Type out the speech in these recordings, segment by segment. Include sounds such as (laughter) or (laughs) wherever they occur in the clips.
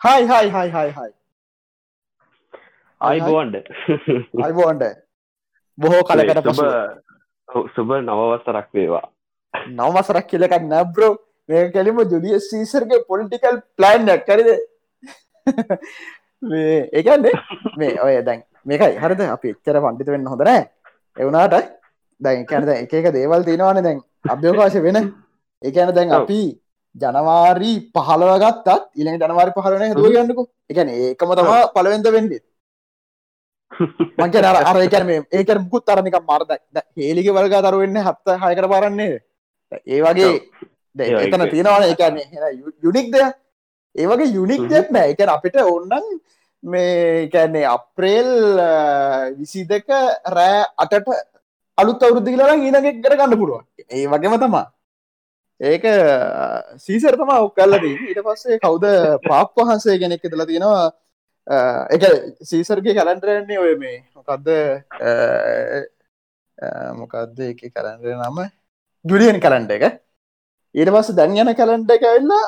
හයි හයි හයි හයි හයි අයිබෝන්ඩ අයිබෝන්ඩ බොහෝ කලකට සුබ පසු සුබ නවවස්සරක් වේවා. නවමසරක් කියලක නැබ්‍රෝ මේ කැලිම ජුලිය සීසර්ගේ පොලිටිකල් ප්ලයින් කරද ඒකන්නේ මේ ඔය දැන් මේකයි. හරිද? අපි එච්චර පණ්ඩිත වෙන්න හොඳනෑ එවුනාට දැන් කැනද එක එක දේවල් තියෙනවාන දැන්. අභ්‍යෝකාශ වෙන. එකන දැන්. අපි ජනවාරී පහලව ගත්තත් ඉළඟ ජනවාරි පහලන දුව ගන්නකු. එකන ඒකම තමා පලවෙද වෙන්ඩේ (laughs) මංක අර අර ඒකන මේ ඒක මුකුත් තරනික මර්ද හේලික වල්ග දරුවන්න හත්ත හයකර පාරන්නේ ඒ වගේ එතන. තියෙනවාන එකන්නේ යුනික් දෙය ඒ වගේ යුනික් දෙයක් නෑ. එක අපිට ඔන්නන් මේ කැන්නේ අප්‍රේල් විසි දෙක රෑ අටට අලුත් අවුරුද්ධ කියලලා ඊනගෙක් කර ගන්න පුළුවන්. ඒ වගේම තමා ඒක සීසර තමා ඔක් කල්ලදී ඊට පස්සේ කවුද පාප් වහන්සේ කෙනෙක් දලා තියෙනවා. අ, එක සීසර්ගේ කලන්ටරන්නේ ඔය මේ. මොකක්ද අ, අ, මොකක්ද එක කරන්ඩ නම? ජුලියන් කලන්ඩ එක. ඊට පස්ස දැන් යන කලන්ඩ එක ඇල්ලා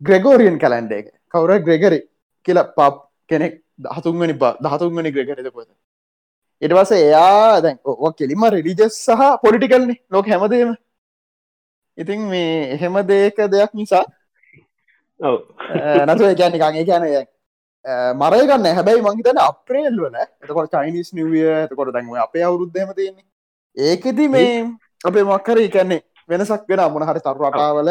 ග්‍රෙගෝරියන් කලන්ඩ එක. කවුර ග්‍රෙගරි කියලා පප් කෙනෙක් දහතුන්ගනි බ දහතුන්ගනි ග්‍රෙගරිද පොත ඉට පස එයා දැන් ඕ කෙලිම රෙලිජස් සහ පොලිටිකල්න්නේ ලෝක හැමදේම ඉතින් මේ එහෙම දේක දෙයක් නිසා නතු ඒකැන එකගේ කියන මරයගන්න හැබැයි මංහිතන අප්‍රේල් වල එතකොට චයිනිස් නිවිය එතකොට දැන්ව අපේ අවුරුද්ධම තියෙන්නේ. ඒකෙති මේ අපේ මක්කර එකන්නේ වෙනසක් වෙන මොනහරි තරු රටාවල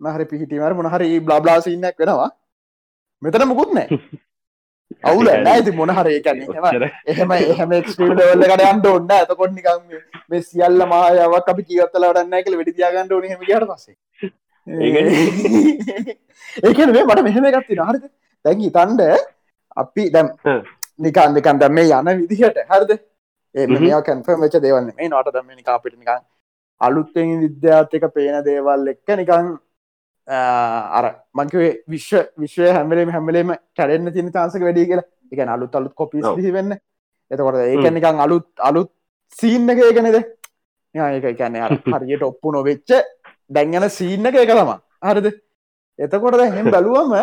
මහරි පිහිටිවර මොනහරි බ්ලාබ්ලාසින්නක් වෙනවා. මෙතන මුකුත් නෑ (laughs) අවුල නෑති මොනහර ඒකන්නේ එහෙම එහෙම ක්ස්ටීල්වල්ල කට අන්ට ඔන්න ඇතකොත් නිකම් මේ සියල්ල මායාවක් අපි කියවත්තල වඩන්න කළ වැඩි තියාගන්නඩ ඕන හෙම ට පස්සේ. ඒකන (laughs) මේ මට මෙහෙම ගත්ති හරිද? දැකි තන්ඩ අපි දැම්. නිකන් දෙකන් දැම් මේ යන විදිහට. හරිද? ඒ කැන්ෆර්ම් වෙච්ච දේවල් මේ නොට දම නිකා පිට නිකන් අලුත්තෙන් විද්‍යාර්ථක පේන දේවල් එක්ක නිකං අර මංකවේ විශ්ව විශ්වය හැමලේම හැමලේම කැඩෙන්න්න තින තාන්සක වැඩි කියලා. එක අලුත් අලුත් කොපිස් ඔව්. වෙන්න. එතකොට ඒක නිකං අලුත් අලුත් සීන්න එක ඒකනෙද ඒක කැන (laughs) හරියට ඔප්පු නොවෙච්ච දැන්ගන සීන්න එක එක තම හරිද? එතකොට දැහෙම (laughs) බැලුවම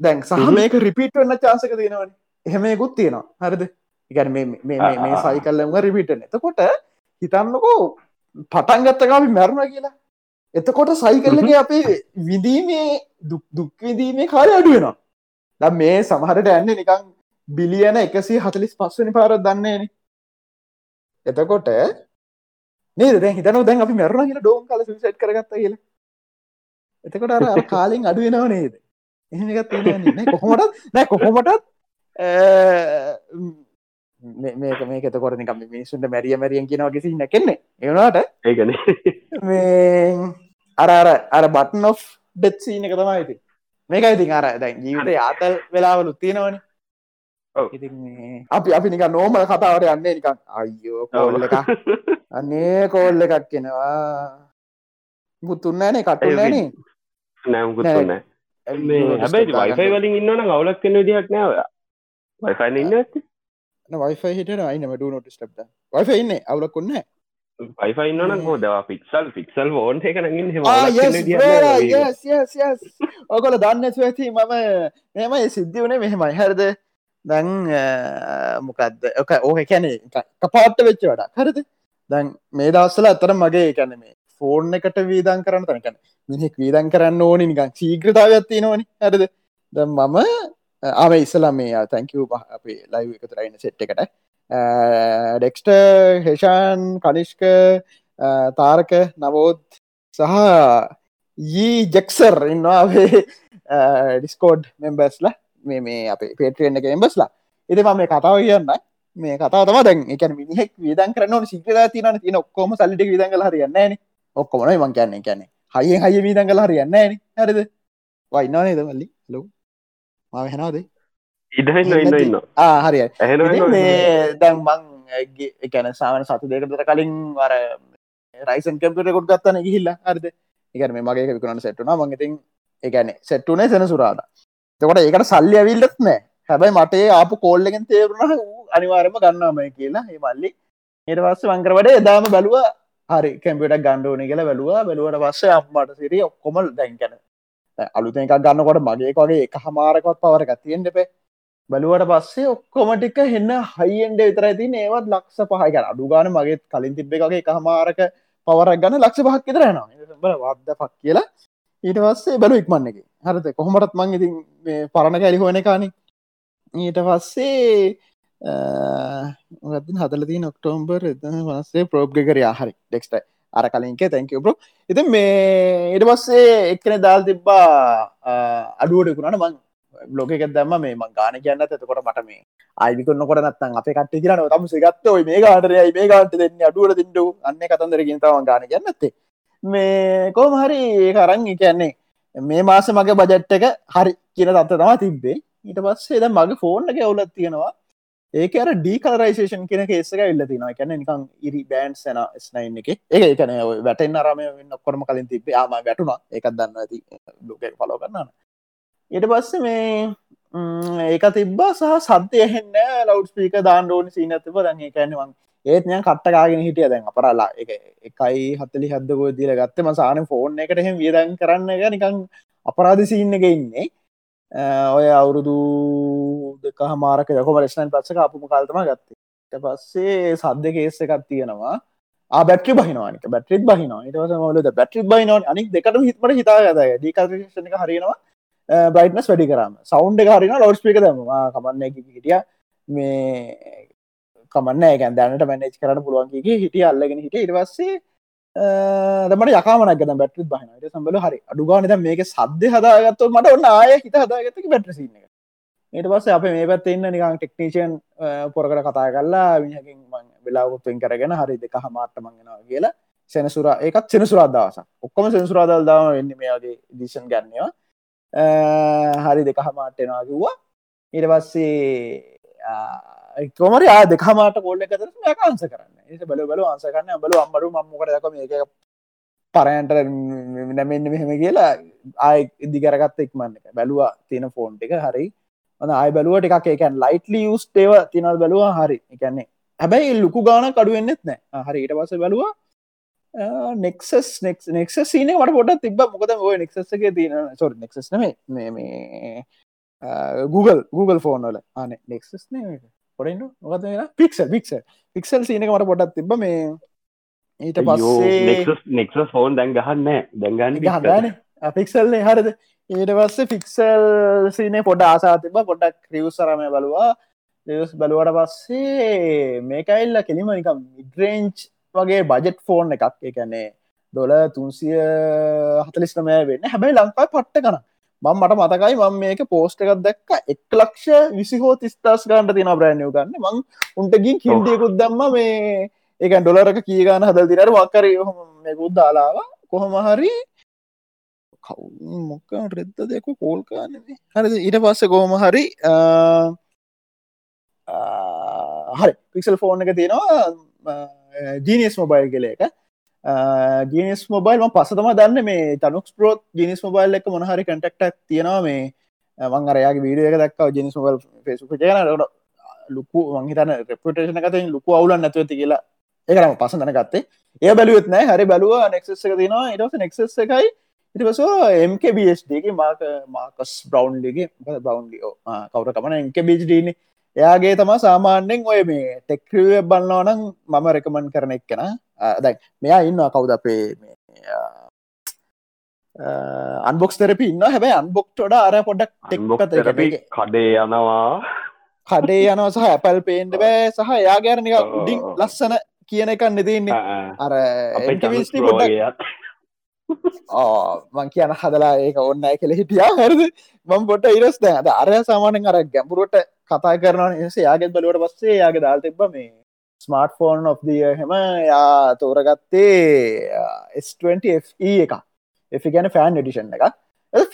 දැන් සහ. මේක රිපිට් වෙන්න චාසක තියෙනවන. එහෙමයකුත් තියෙනවා. හරිද? ඉගැන මේ ආ. සයි කල්ලම රිපිටන එතකොට හිතන්නකෝ පටන්ගත්තකාපි මැරුණ කියලා එතකොට සයිකල්ලගේ අපේ විදීමේ දුක්විදීමේ කාලය අඩුවෙනවා ද මේ සමහරට ඇන්න නිකං බිලියන එකසි හතලිස් පස්වනි පාර දන්නේන එතකොට නේද? හිතන දැන් අපි මැරුණ කියලා ඩෝම් කල සට කරගත්ත කියල. එතකොට අර කාලින් අඩුවෙනව නේද? එහෙමත් කොහොමටත් නෑ කොහොමටත් මේක මේක එතකොට නිකම මිනිසුන්ට මැරිය මැරියෙන් කියනව ගෙසි නැකෙන්නේ ඒනට ඒකන. මේ අර අර අර බටන් ඔ් ඩෙත්සීන එක තමයි ඉති මේක ඉතින් අර දැන් ජීවිත ආතල් වෙලාවලු තියෙනවන. අපි අපි නික නෝමල කතාවට යන්නේ නිකන් අයියෝ කෝල්ල එක අන්නේ කෝල්ල එකක් කෙනවා මුතුන්නෑනේ කටුනෑනේ නෑමුකුත්න්න හැබැයි වයිෆයි වලින් ඉන්නන ගවලක් කෙන විදිහක් නෑව වයිෆයින ඉන්න ඇති වයිෆයි හිට අයිනම ඩ නොට ස්ටප්ට වයිෆ ඉන්න අවුලක් කොන්න වයිෆයි ඉන්නන හෝ දවා පික්සල් ෆික්සල් ෝන් එකනගින් ඔකොල දන්න ඇති මම මෙමයි සිද්ධි වනේ මෙහෙමයි. හැරද? දැන් මොකක්ද ඕක ඕක කැනේ කපාට්ට වෙච්ච වඩා හරද? දැන් මේ දවස්සල අතර මගේ කැන මේ ෆෝර්න් එකට වීදන් කරන්න තනකැන මිනිෙක් වීදන් කරන්න ඕනි නිකන් සීග්‍රතාව ඇත්ති නොනි හරද? ද මම ආම ඉස්සලා මේ තැංකව අපේ ලයිව එකතුරයින්න සෙට් එකට. ඩෙක්ස්ට හෙෂාන් කනිෂ්ක තාරක නවෝත් සහ යී ජෙක්සර් ඉන්නවාේ ඩිස්කෝඩ් මෙම්බස්ලා මේ මේ අප පේට්‍රියෙන් එක එම්බස්ලා එති ම මේ කතාව කියන්න. මේ කතා තම දැන් එක මිනිහෙක් විදන් කරන සිිකර තින තින ඔක්කොම සල්ලිට විදන් කල හරියන්න ඔක්කොමන මං කියන්න කියන්න. හය හය වීදන් කල හරියන්න හරිද? වයින්නානේ දමල්ලි ලො මම හෙනවාදේ ඉන්න ඉන්න ඇහෙන මේ දැන් මං එකන සාමන සතු දෙකතර කලින් වර රයිසන් කැපට කොට් ගත්තන ගිහිල්ල. හරිද? එකන මේ මගේ විකුණන සෙට්ටුනා මඟඉතින් එකන සෙට්ටුනේ සෙන සුරාද තකොට ඒකට සල්ලි ඇවිල්ලත් නෑ. හැබැයි මටේ ආපු කෝල්ලගෙන් තේරුණ අනිවාරම ගන්නම කියලා. ඒ මල්ලි ඒට පස්ස වංකරවට එදාම බැලුව හරි කැම්පිට ගණ්ඩෝන කියලා බැලුව. බැලුවට පස්සේ අම්මට සිරිය ඔක්කොමල් දැන්කැන අලුත එකක් ගන්නකොට මගේ වගේ එක හමාරකොත් පවර ගතියෙන් දෙපේ බලුවට පස්සේ ඔක්කොමටික හෙන්න හයිෙන්ඩ විතර ඇති ඒවත් ලක්ෂ පහයි. අඩු ගාන මගේ කලින් තිබ්බ එකගේ එක හමාරක පවරක් ගන්න ලක්ෂ පහක් විතරයනවා වද්ද පක් කියලා. ඊට පස්සේ බලු ඉක්මන්න එක. හරත කොහොමටත් මං ඉතින් පරණ කැලි හොන කාන ඊට පස්සේ හදලති ඔක්ටෝම්බර් වස්සේ ප්‍රෝග්ගකර හරි. ඩෙක්ස්ට අර කලින්ක තැංක බ්‍රෝ ඉති මේ ඉට පස්සේ එක්කන දල් තිබ්බා අඩුවටකුණට මං බ්ලොගක දම මේ මං ගාන කියන්න එතකොට මට මේ අයිවිකුන්න කොට නත්තන් අප කට කියරන තම සිගත්ත ඔයි මේ ගාටරය මේ ගාට දෙන්න? අඩුවට දින්ඩු අන්න කතන්දරකින් තම ගාන කියන්නත්තේ මේ කෝම හරි ඒ කරන්න කියන්නේ මේ මාස මගේ බජට් එක හරි කියන තත්ත තම තිබ්බේ. ඊට පස්සේ ද මගේ ෆෝන් එක ඔවුලත් තියෙනවා. ඒක අර ඩීකලරයිසේෂන් කියන කේසක ඉල්ල තිනවා කැන නිකං ඉරි බෑන්් සන ස්නයින් එක. ඒ එකන වැටෙන් අරම ඔක්කොරම කලින් තිබේ ආම වැටුණා. එකත් දන්න ඇති ලෝක පලෝ කරන්න ඊට පස්ස මේ ඒක තිබ්බා සහ සත්‍යය හෙන්න ලව් ස්පීක දාන්න ඕනි සීනතිබ දන්නේ කැනවන් ඒත් යන් කට්ටකාගෙන හිටිය. දැන් අපරලා එක එකයි හත්තලි හදකෝ දීල ගත්තම සාන ෆෝන් එකට එහෙම වියදන් කරන්න එක නිකං අපරාධ සින්න එක ඉන්නේ. ඔය අවුරුදු දෙක මාරක යකොම රෙස්නන් පත්සක අපපු කාල්තම ගත්තේ. පස්සේ සද්ද කේස එකක් තියෙනවා. බැට්‍රි බහිනවානික බැට්‍රිත් බහිනවා. ඉටවස මලද බැට්‍රි බහිනව අනික් දෙකට හිත්මට හිතා ගතය ඩිකල්ෂණ එක හරිනවා බ්‍රයිට්නස් වැඩි කරම. සෞන්් එක හරින ලෝඩ් පික දම කමන්න එක හිටිය. මේ කමන්න ගැන් දැනට මැනේජ් කරන්න පුළුවන්ගේ හිටිය. අල්ලගෙන හිට ඉටවස්සේ දමට යකාමනක් ගද බැට්‍රි බහිනට සම්බල හරි. අඩුගානද මේක සද්‍ය හදාගත්තු මට ඔන්න ආය හිත හදාගත්තක බැට්‍රසින්න ඊට පස්ස අප මේ පැත් එන්න නිකං ටෙක්නීෂන් පොරකට කතා කල්ලා විහකින් වෙලාගුත්තුවෙන් කරගෙන හරි දෙක හමාට්ට මංගෙනවා කියලා සෙනසුර ඒකත් සෙනසුරාදවාස ඔක්කොම සෙනසුරාදල් දාම වෙන්න මේගේ දිෂන් ගන්නවා. හරි දෙක හමාට්ටෙනවා කිව්වා. ඊට පස්සේ කොමර ආ දෙකමාට කොල්ල එකතර යකාන්ස කරන්න. ඒ බල බල අන්සකන්න බල අම්මරු මම්මකට දක මේක පරයන්ට නැමෙන්න්න මෙහෙම කියලා ආය ඉදිකරගත්ත එක්මන්න එක. බැලවා තියෙන ෆෝන්් එක හරි න අයි බැලුවට එකක් එකන් ලයිටලි යස් ඒව තිනල් බැලවා? හරි. එකන්නේ හැබැයි ලුකු ගාන කඩුවෙන්න්නෙත් නෑ හරි. ඊට පස බැලවා නෙක්සස් නෙක් නෙක්ස සීන වට පොට තිබ මොකද ඔය නෙක්සක තියන සොර නෙක්සස් නේ මේ Google Google ෆෝන් වල. ආන නෙක්සස් නේ පොඩට මොකද පික්සල් පික්ස පික්සල් සීනක මට පොටත් තිබ මේ ඊට පස්සේ නෙක්ස ෆෝන් දැන් ගහන්න දැන්ගන්න පික්සල්න්නේ හරිද ඊට පස්සේ ෆික්සල් සීනේ පොඩ ආසා තිබ පොඩක් ක්‍රියවසරමය බලවා. ස් බලුවට පස්සේ මේකයිල්ල කෙලිම නිකම් මිඩරේන්ච් වගේ බජෙට් ෆෝන් එකක්. එකනේ දොල තුන්සිය හතලිස්නමය වෙන්න. හැබැයි ලංකායි පට්ට කන මං මට මතකයි මං මේක පෝස්ට එකක් දැක්ක. එක් ලක්ෂ විසිහෝ තිස්ථස් ගන්ට තින බ්‍රෑන්යෝ ගන්න. මං උන්ටගින් කින්ඩියකුත් දම්ම මේ ඒක ඩොලරක කියගන්න හදල් දිනර වක්කර මෙකුත් දාලාව කොහොම හරි කවු මොක්ක රෙද්ද දෙකු කෝල්කාන හරි ඊට පස්ස කොහොම හරි හරි පික්සල් ෆෝන් එක තියෙනවා ජීනිස් මොබයිල් කෙල එක. ජිනිස් මොබයිල් පසතම දන්න මේ තනුක් ප්‍රෝත් ජිනිස් මොබයිල් එක මොනහරි කටක්ටක් තියෙනවා මේ මං අරයාගේ වීඩිය එක දක්ව ජිනිස් මොබල් ෆෙසු ජයනට ලොකු මංහිතන රෙපටේෂන කතින් ලොකු අවුලන් නැතුවති කියලා. ඒකරම පසඳන ගත්තේ ඒ බැලුවත් නෑ හරි බැලුව නෙක්සස් එක තිනවා ඉටස නෙක්සස් එකයි ඉටිපසෝ MKBSDගේ මාක මාකස් බ්‍රවන්්ලිගේ බ්‍රවන්්ලියෝ කවර කමන MKBHDන එයාගේ තම සාමාන්‍යෙන් ඔය මේ ටෙක්්‍රිය බන්නවනම් මම රෙකමන් කරන එක්කෙන දැන් මෙයා ඉන්න කවුද අපේ අන්බොක්ස් තරපි ඉන්න හැබැයි අන්බොක්ටොඩ අර පොඩක් ටෙක් කඩේ යනවා. කඩේ යනවා සහ ඇපල් පේන්ඩ බෑ සහ යාගෑරනික උඩින් ලස්සන කියන එක නෙතින්නේ අර පොඩක් මං කියන හදලා ඒක ඔන්න කෙළ හිටියා. හරද? මං පොට ඉරස් දැ අද අරය සාමානෙන් අර ගැඹුරුවට කතා කරන එසේ යාගෙත් බලුවට පස්සේ යාගේ දාල් තිබ මේ ස්මාර්ට ෆෝන් ඔ් දිය හෙම යා තෝරගත්තේ S20 FE එක එ ගැන ෆෑන් එඩිෂන් එක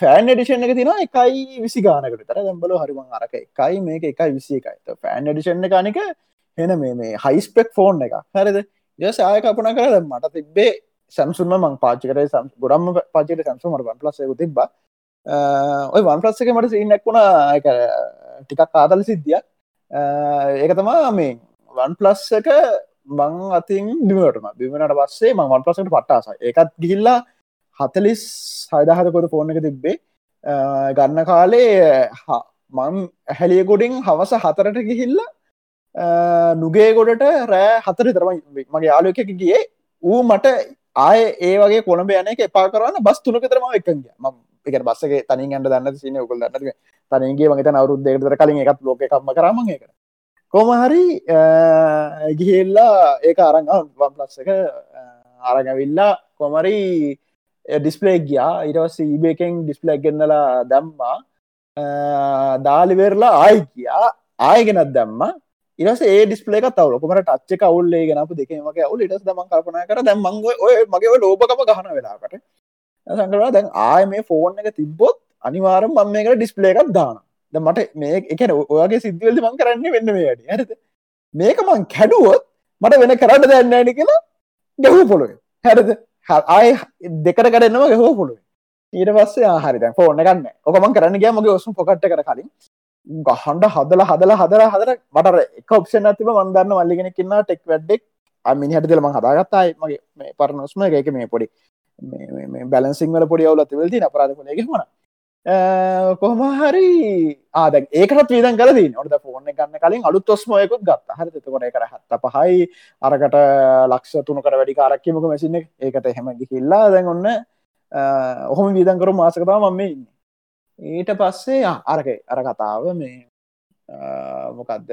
ෆෑන් එඩිෂන් එක තින එකයි විසි ගානකට. තර දැම්බල හරිම අරක එකයි මේක එකයි විසි එකයි. ෆෑන් එඩිෂන් එකනික හෙන මේ මේ හයිස්පෙක් ෆෝන් එක හරිද? යස ආය කපන කර මට තිබ්බේ සැම්සුන්ම මං පාචිකර ගොඩම්ම පාචිට සැම්සු මට වන් පලස් තිබ ඔය වන් පලස් එක මට සින්නක්වුණ ටිකක් ආතල සිද්ධියක්. ඒක තමා මේ වන් ප්ලස් එක මං අතින් බිමටම බිමනට පස්සේ මං වන් පලසට පට්ටාස එකත් ගිහිල්ලා හතලිස් හයදහතකොට ෆෝන් එක තිබ්බේ. ගන්න කාලේ මං ඇහැලියකොඩින් හවස හතරට ගිහිල්ල නුගේ ගොඩට රෑ හතර තරම මගේ යාලු එක ගියේ. ඌ මට ආය ඒ වගේ කොළඹ යන එක එපා කරන්න බස් තුනක තරම එකගේ ම එක බස්සගේ තනින් අන්න දන්න සින උකල් දන්න තනගේ මගත අවරුත් දෙකතර කලින් එකත් ලෝක කම්ම කරම එක කොම හරි ගිහිල්ලා ඒක අරං වම් ප්ලස් එක අරගවිල්ලා කොමරි ඩිස්පලේ ගියා. ඉටවස් ඉබේකෙන් ඩිස්පලක් ගෙන්නලා දැම්මා. දාලිවෙරලා ආයි කියා ආයගෙනත් දැම්ම. ඉරස ඒ ඩිස්පලේක තවල කොමට ටච්ච කවුල්ලේ ගෙනපු දෙකමගේ අවුල. ඉටස් දම කල්පන කර දැම් මංග ඔය මගේ ලෝබකම ගහන වෙලාකට සංකරවා දැන් ආය මේ ෆෝන් එක තිබ්බොත් අනිවාරම් මම මේකට ඩිස්පලේ එකක් දාන ද මට මේ එකන ඔයාගේ සිද්ධවලද මං කරන්න වෙන්න මේ වැඩි. ඇත මේක මං කැඩුවොත් මට වෙන කරන්න දැන්න ඇනි කියලා ගැහු පොළොව. හැරද? ආය දෙකට කරන්නම ගැහෝ පොළුව. ඊට පස්සේ ආහරි දැන් ෆෝන ගන්න ඔකමන් කරන්න ගිය මගේ ඔසුම් පොකට්ට කර කලින්. ගහන්ඩ හදල හදල හදර හදර මට එක ඔප්ෂන් ඇතිව මන්දන්න මල්ලිගෙන කින්න ටෙක් වැඩෙක් අමිනි හට දෙලම හදාගත්තායි මගේ මේ පරණොස්ම එක. මේ පොඩි බැලන්සිං වල පොඩි අවුල තිවලති අපරාධ කොලෙ මන කොහම හරි. ආද ඒකට වීදන් කලදී නොට ෆෝන ගන්න කලින් අලුත් ඔස්මයකුත් ගත්ත. හරි තකොට කර හත්ත පහයි අරකට ලක්ෂ තුනකට වැඩි කාරක්කීමක මැසින ඒකට එහෙම ගිහිල්ලා දැන් ඔන්න ඔහොම වීදන්කරු මාසකතාව මම ඉන්න. ඊට පස්සේ අරක අර කතාව මේ මොකක්ද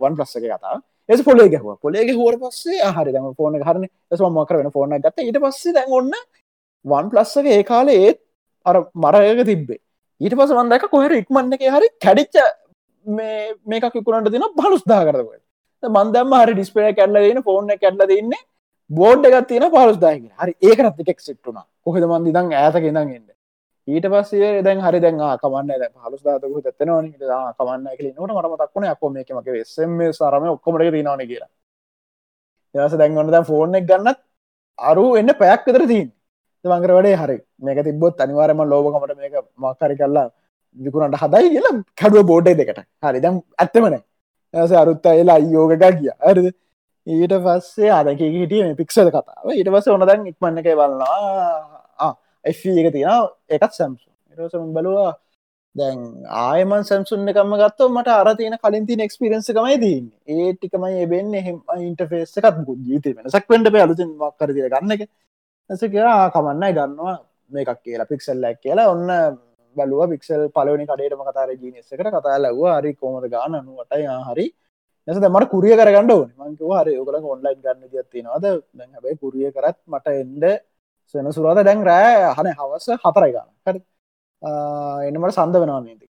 වන් ප්‍රස්සක කතා එස පොලේ ගැහව. පොලේ හුවර පස්සේ හරි දම ෆෝන හරන එස මකර වෙන ෆෝන ගත්ත. ඊට පස්සේ දැන් ඔන්න වන් ප්ලස්සක ඒ කාලේ ඒත් අර මරයක තිබ්බේ. ඊට පස වන්දක කොහර ඉක්මන්න එක හරි කැඩිච්ච මේක විකුණට තින පලුස්දා කරව මන්දම හරි ඩිස්පේ කැල්ලදන ෆෝර්න කැල්ල දෙන්න. බෝඩ් එකත් තියෙන පලුස්දාහි හරි ඒකනත් එකෙක් සිට්ටුනා කොහෙද මන්දි දං ඇතක ඉඳන්ගන්න ඊට පස්සේ දැන් හරි දැන් කමන්න ද පලස් දාතක තත්න කමන්න කල නට මට තක්ුණ අක්කොම එකමක සම සරම ඔක්කොමට තිනවන කියලා. දස දැන්ගන්න දැ ෆෝර්න එක ගන්නත් අරු එන්න පැයක් විතර තිීන් මංගර වැඩේ හරි. මේක තිබොත් අනිවාරම ලෝබකමට මේක මක්කරි කල්ලා විකුණට හදයි කියලා කඩුව බෝඩ්ඩේ දෙකට. හරි. දැම් ඇත්තමන ඇස අරුත්ත එලා යෝගග කිය ඇරද ඊට පස්සේ අදක හිටිය පික්සද කතාව. ඊට පස්ස ඕනදැන් ඉක්මන්න එක බලන්නවා එක තියෙන එකත් සැම්සු ඉරසම බලවා දැන් ආයමන් සැම්සුන් එකම ගත්තව මට අර තියෙන කලින් තින එක්ස්පිරන්සකමයි දන්න ඒ ටිකමයි එබෙන් එහෙම ඉන්ටෆේස් එකත් ජීත වෙනසක් වඩ අලුතින් මක්කර දිර ගන්න එක. ඇස කියලා කමන්නයි ගන්නවා. මේකක් කියලා පික්සල්ලක් කියලා. ඔන්න බලුව පික්සල් පලවනි කඩේටම කතාර ජීනස්සකට කතා ලැව හරි කොමද ගාන අනුවටයි හරි. ඇස මට kuriය කරගන්න ඕන. මංකව හරි ඔකල ඔන්ලයින් ගන්න දත්තිනවාද දැන් හැබයි kuriය කරත් මට එන්ඩ සෙන සුරාද දැන් රෑ හන හවස හතරයි ගන්න හරි. එනමට සඳ වෙනවානේද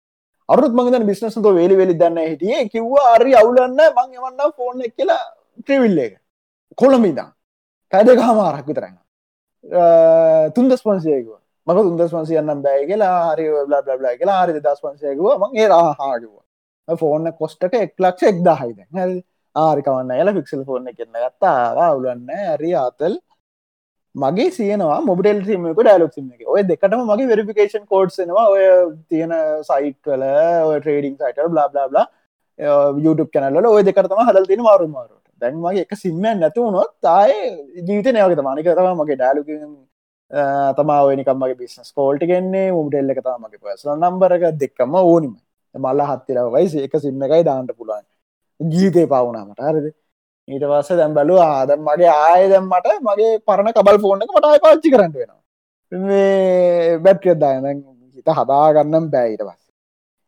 අරුත් මගද බිස්නසතු වේලි වෙලි දන්න හිටියේ. කිව්වා අරි අවුලන්න මං එවන්න ෆෝන් එක් කියලා ට්‍රිවිල්ල එක. කොළමිදා පැදක හමාරක් විතරන්න තුන්දස් පන්සයකුව මක තුන්දස් පන්සියන්නම් බෑ කියලා හරි බ්ලා බ්ලා කියලා හරි දස් පන්සයකුව මගේ රහාකිව ෆෝර්න කොස්ටක එක් ලක්ෂ එක්දා හයිද හ ආරිකවන්න එල ෆික්සල් ෆෝර්න කියන්න ගත්තා. උලන්න ඇරි ආතල්. මගේ සියනවා මොබටල් ීමක ඩයිලොක් එක. ඔය දෙකටම මගේ වෙරිෆිකේෂන් කෝඩ්සනවා ඔය තියෙන සයිට් කල ඔය trading සයිට blah blah blah YouTube කැනල ඔය දෙකරතම හදල් තින මාරු මාරු දැන්මගේ එක සිම්මයන් නැතිවුණොත් තාය ජීවිත නයක මානික තම මගේ ඩෑලුක තමාවනිකමගේ බිස්නස් කෝල්ටි ගෙන්නේ මුටෙල්ල එක තමගේ පසල නම්බරක දෙක්කම ඕනිම මල්ල හත්තිර වයිස එක සිම්ම එකයි දාන්නට පුළුවන්. ජීතය පවුණාමට හරිද? ඊට පස්ස දැම් බැලු ආදම් මගේ ආය දැම්මට මගේ පරණ කබල් ෆෝන එක මටයි පාච්චි කරට වෙනවා. මේ බැට්්‍රයද්දායන හිත හදාගන්නම් බෑයිට පස්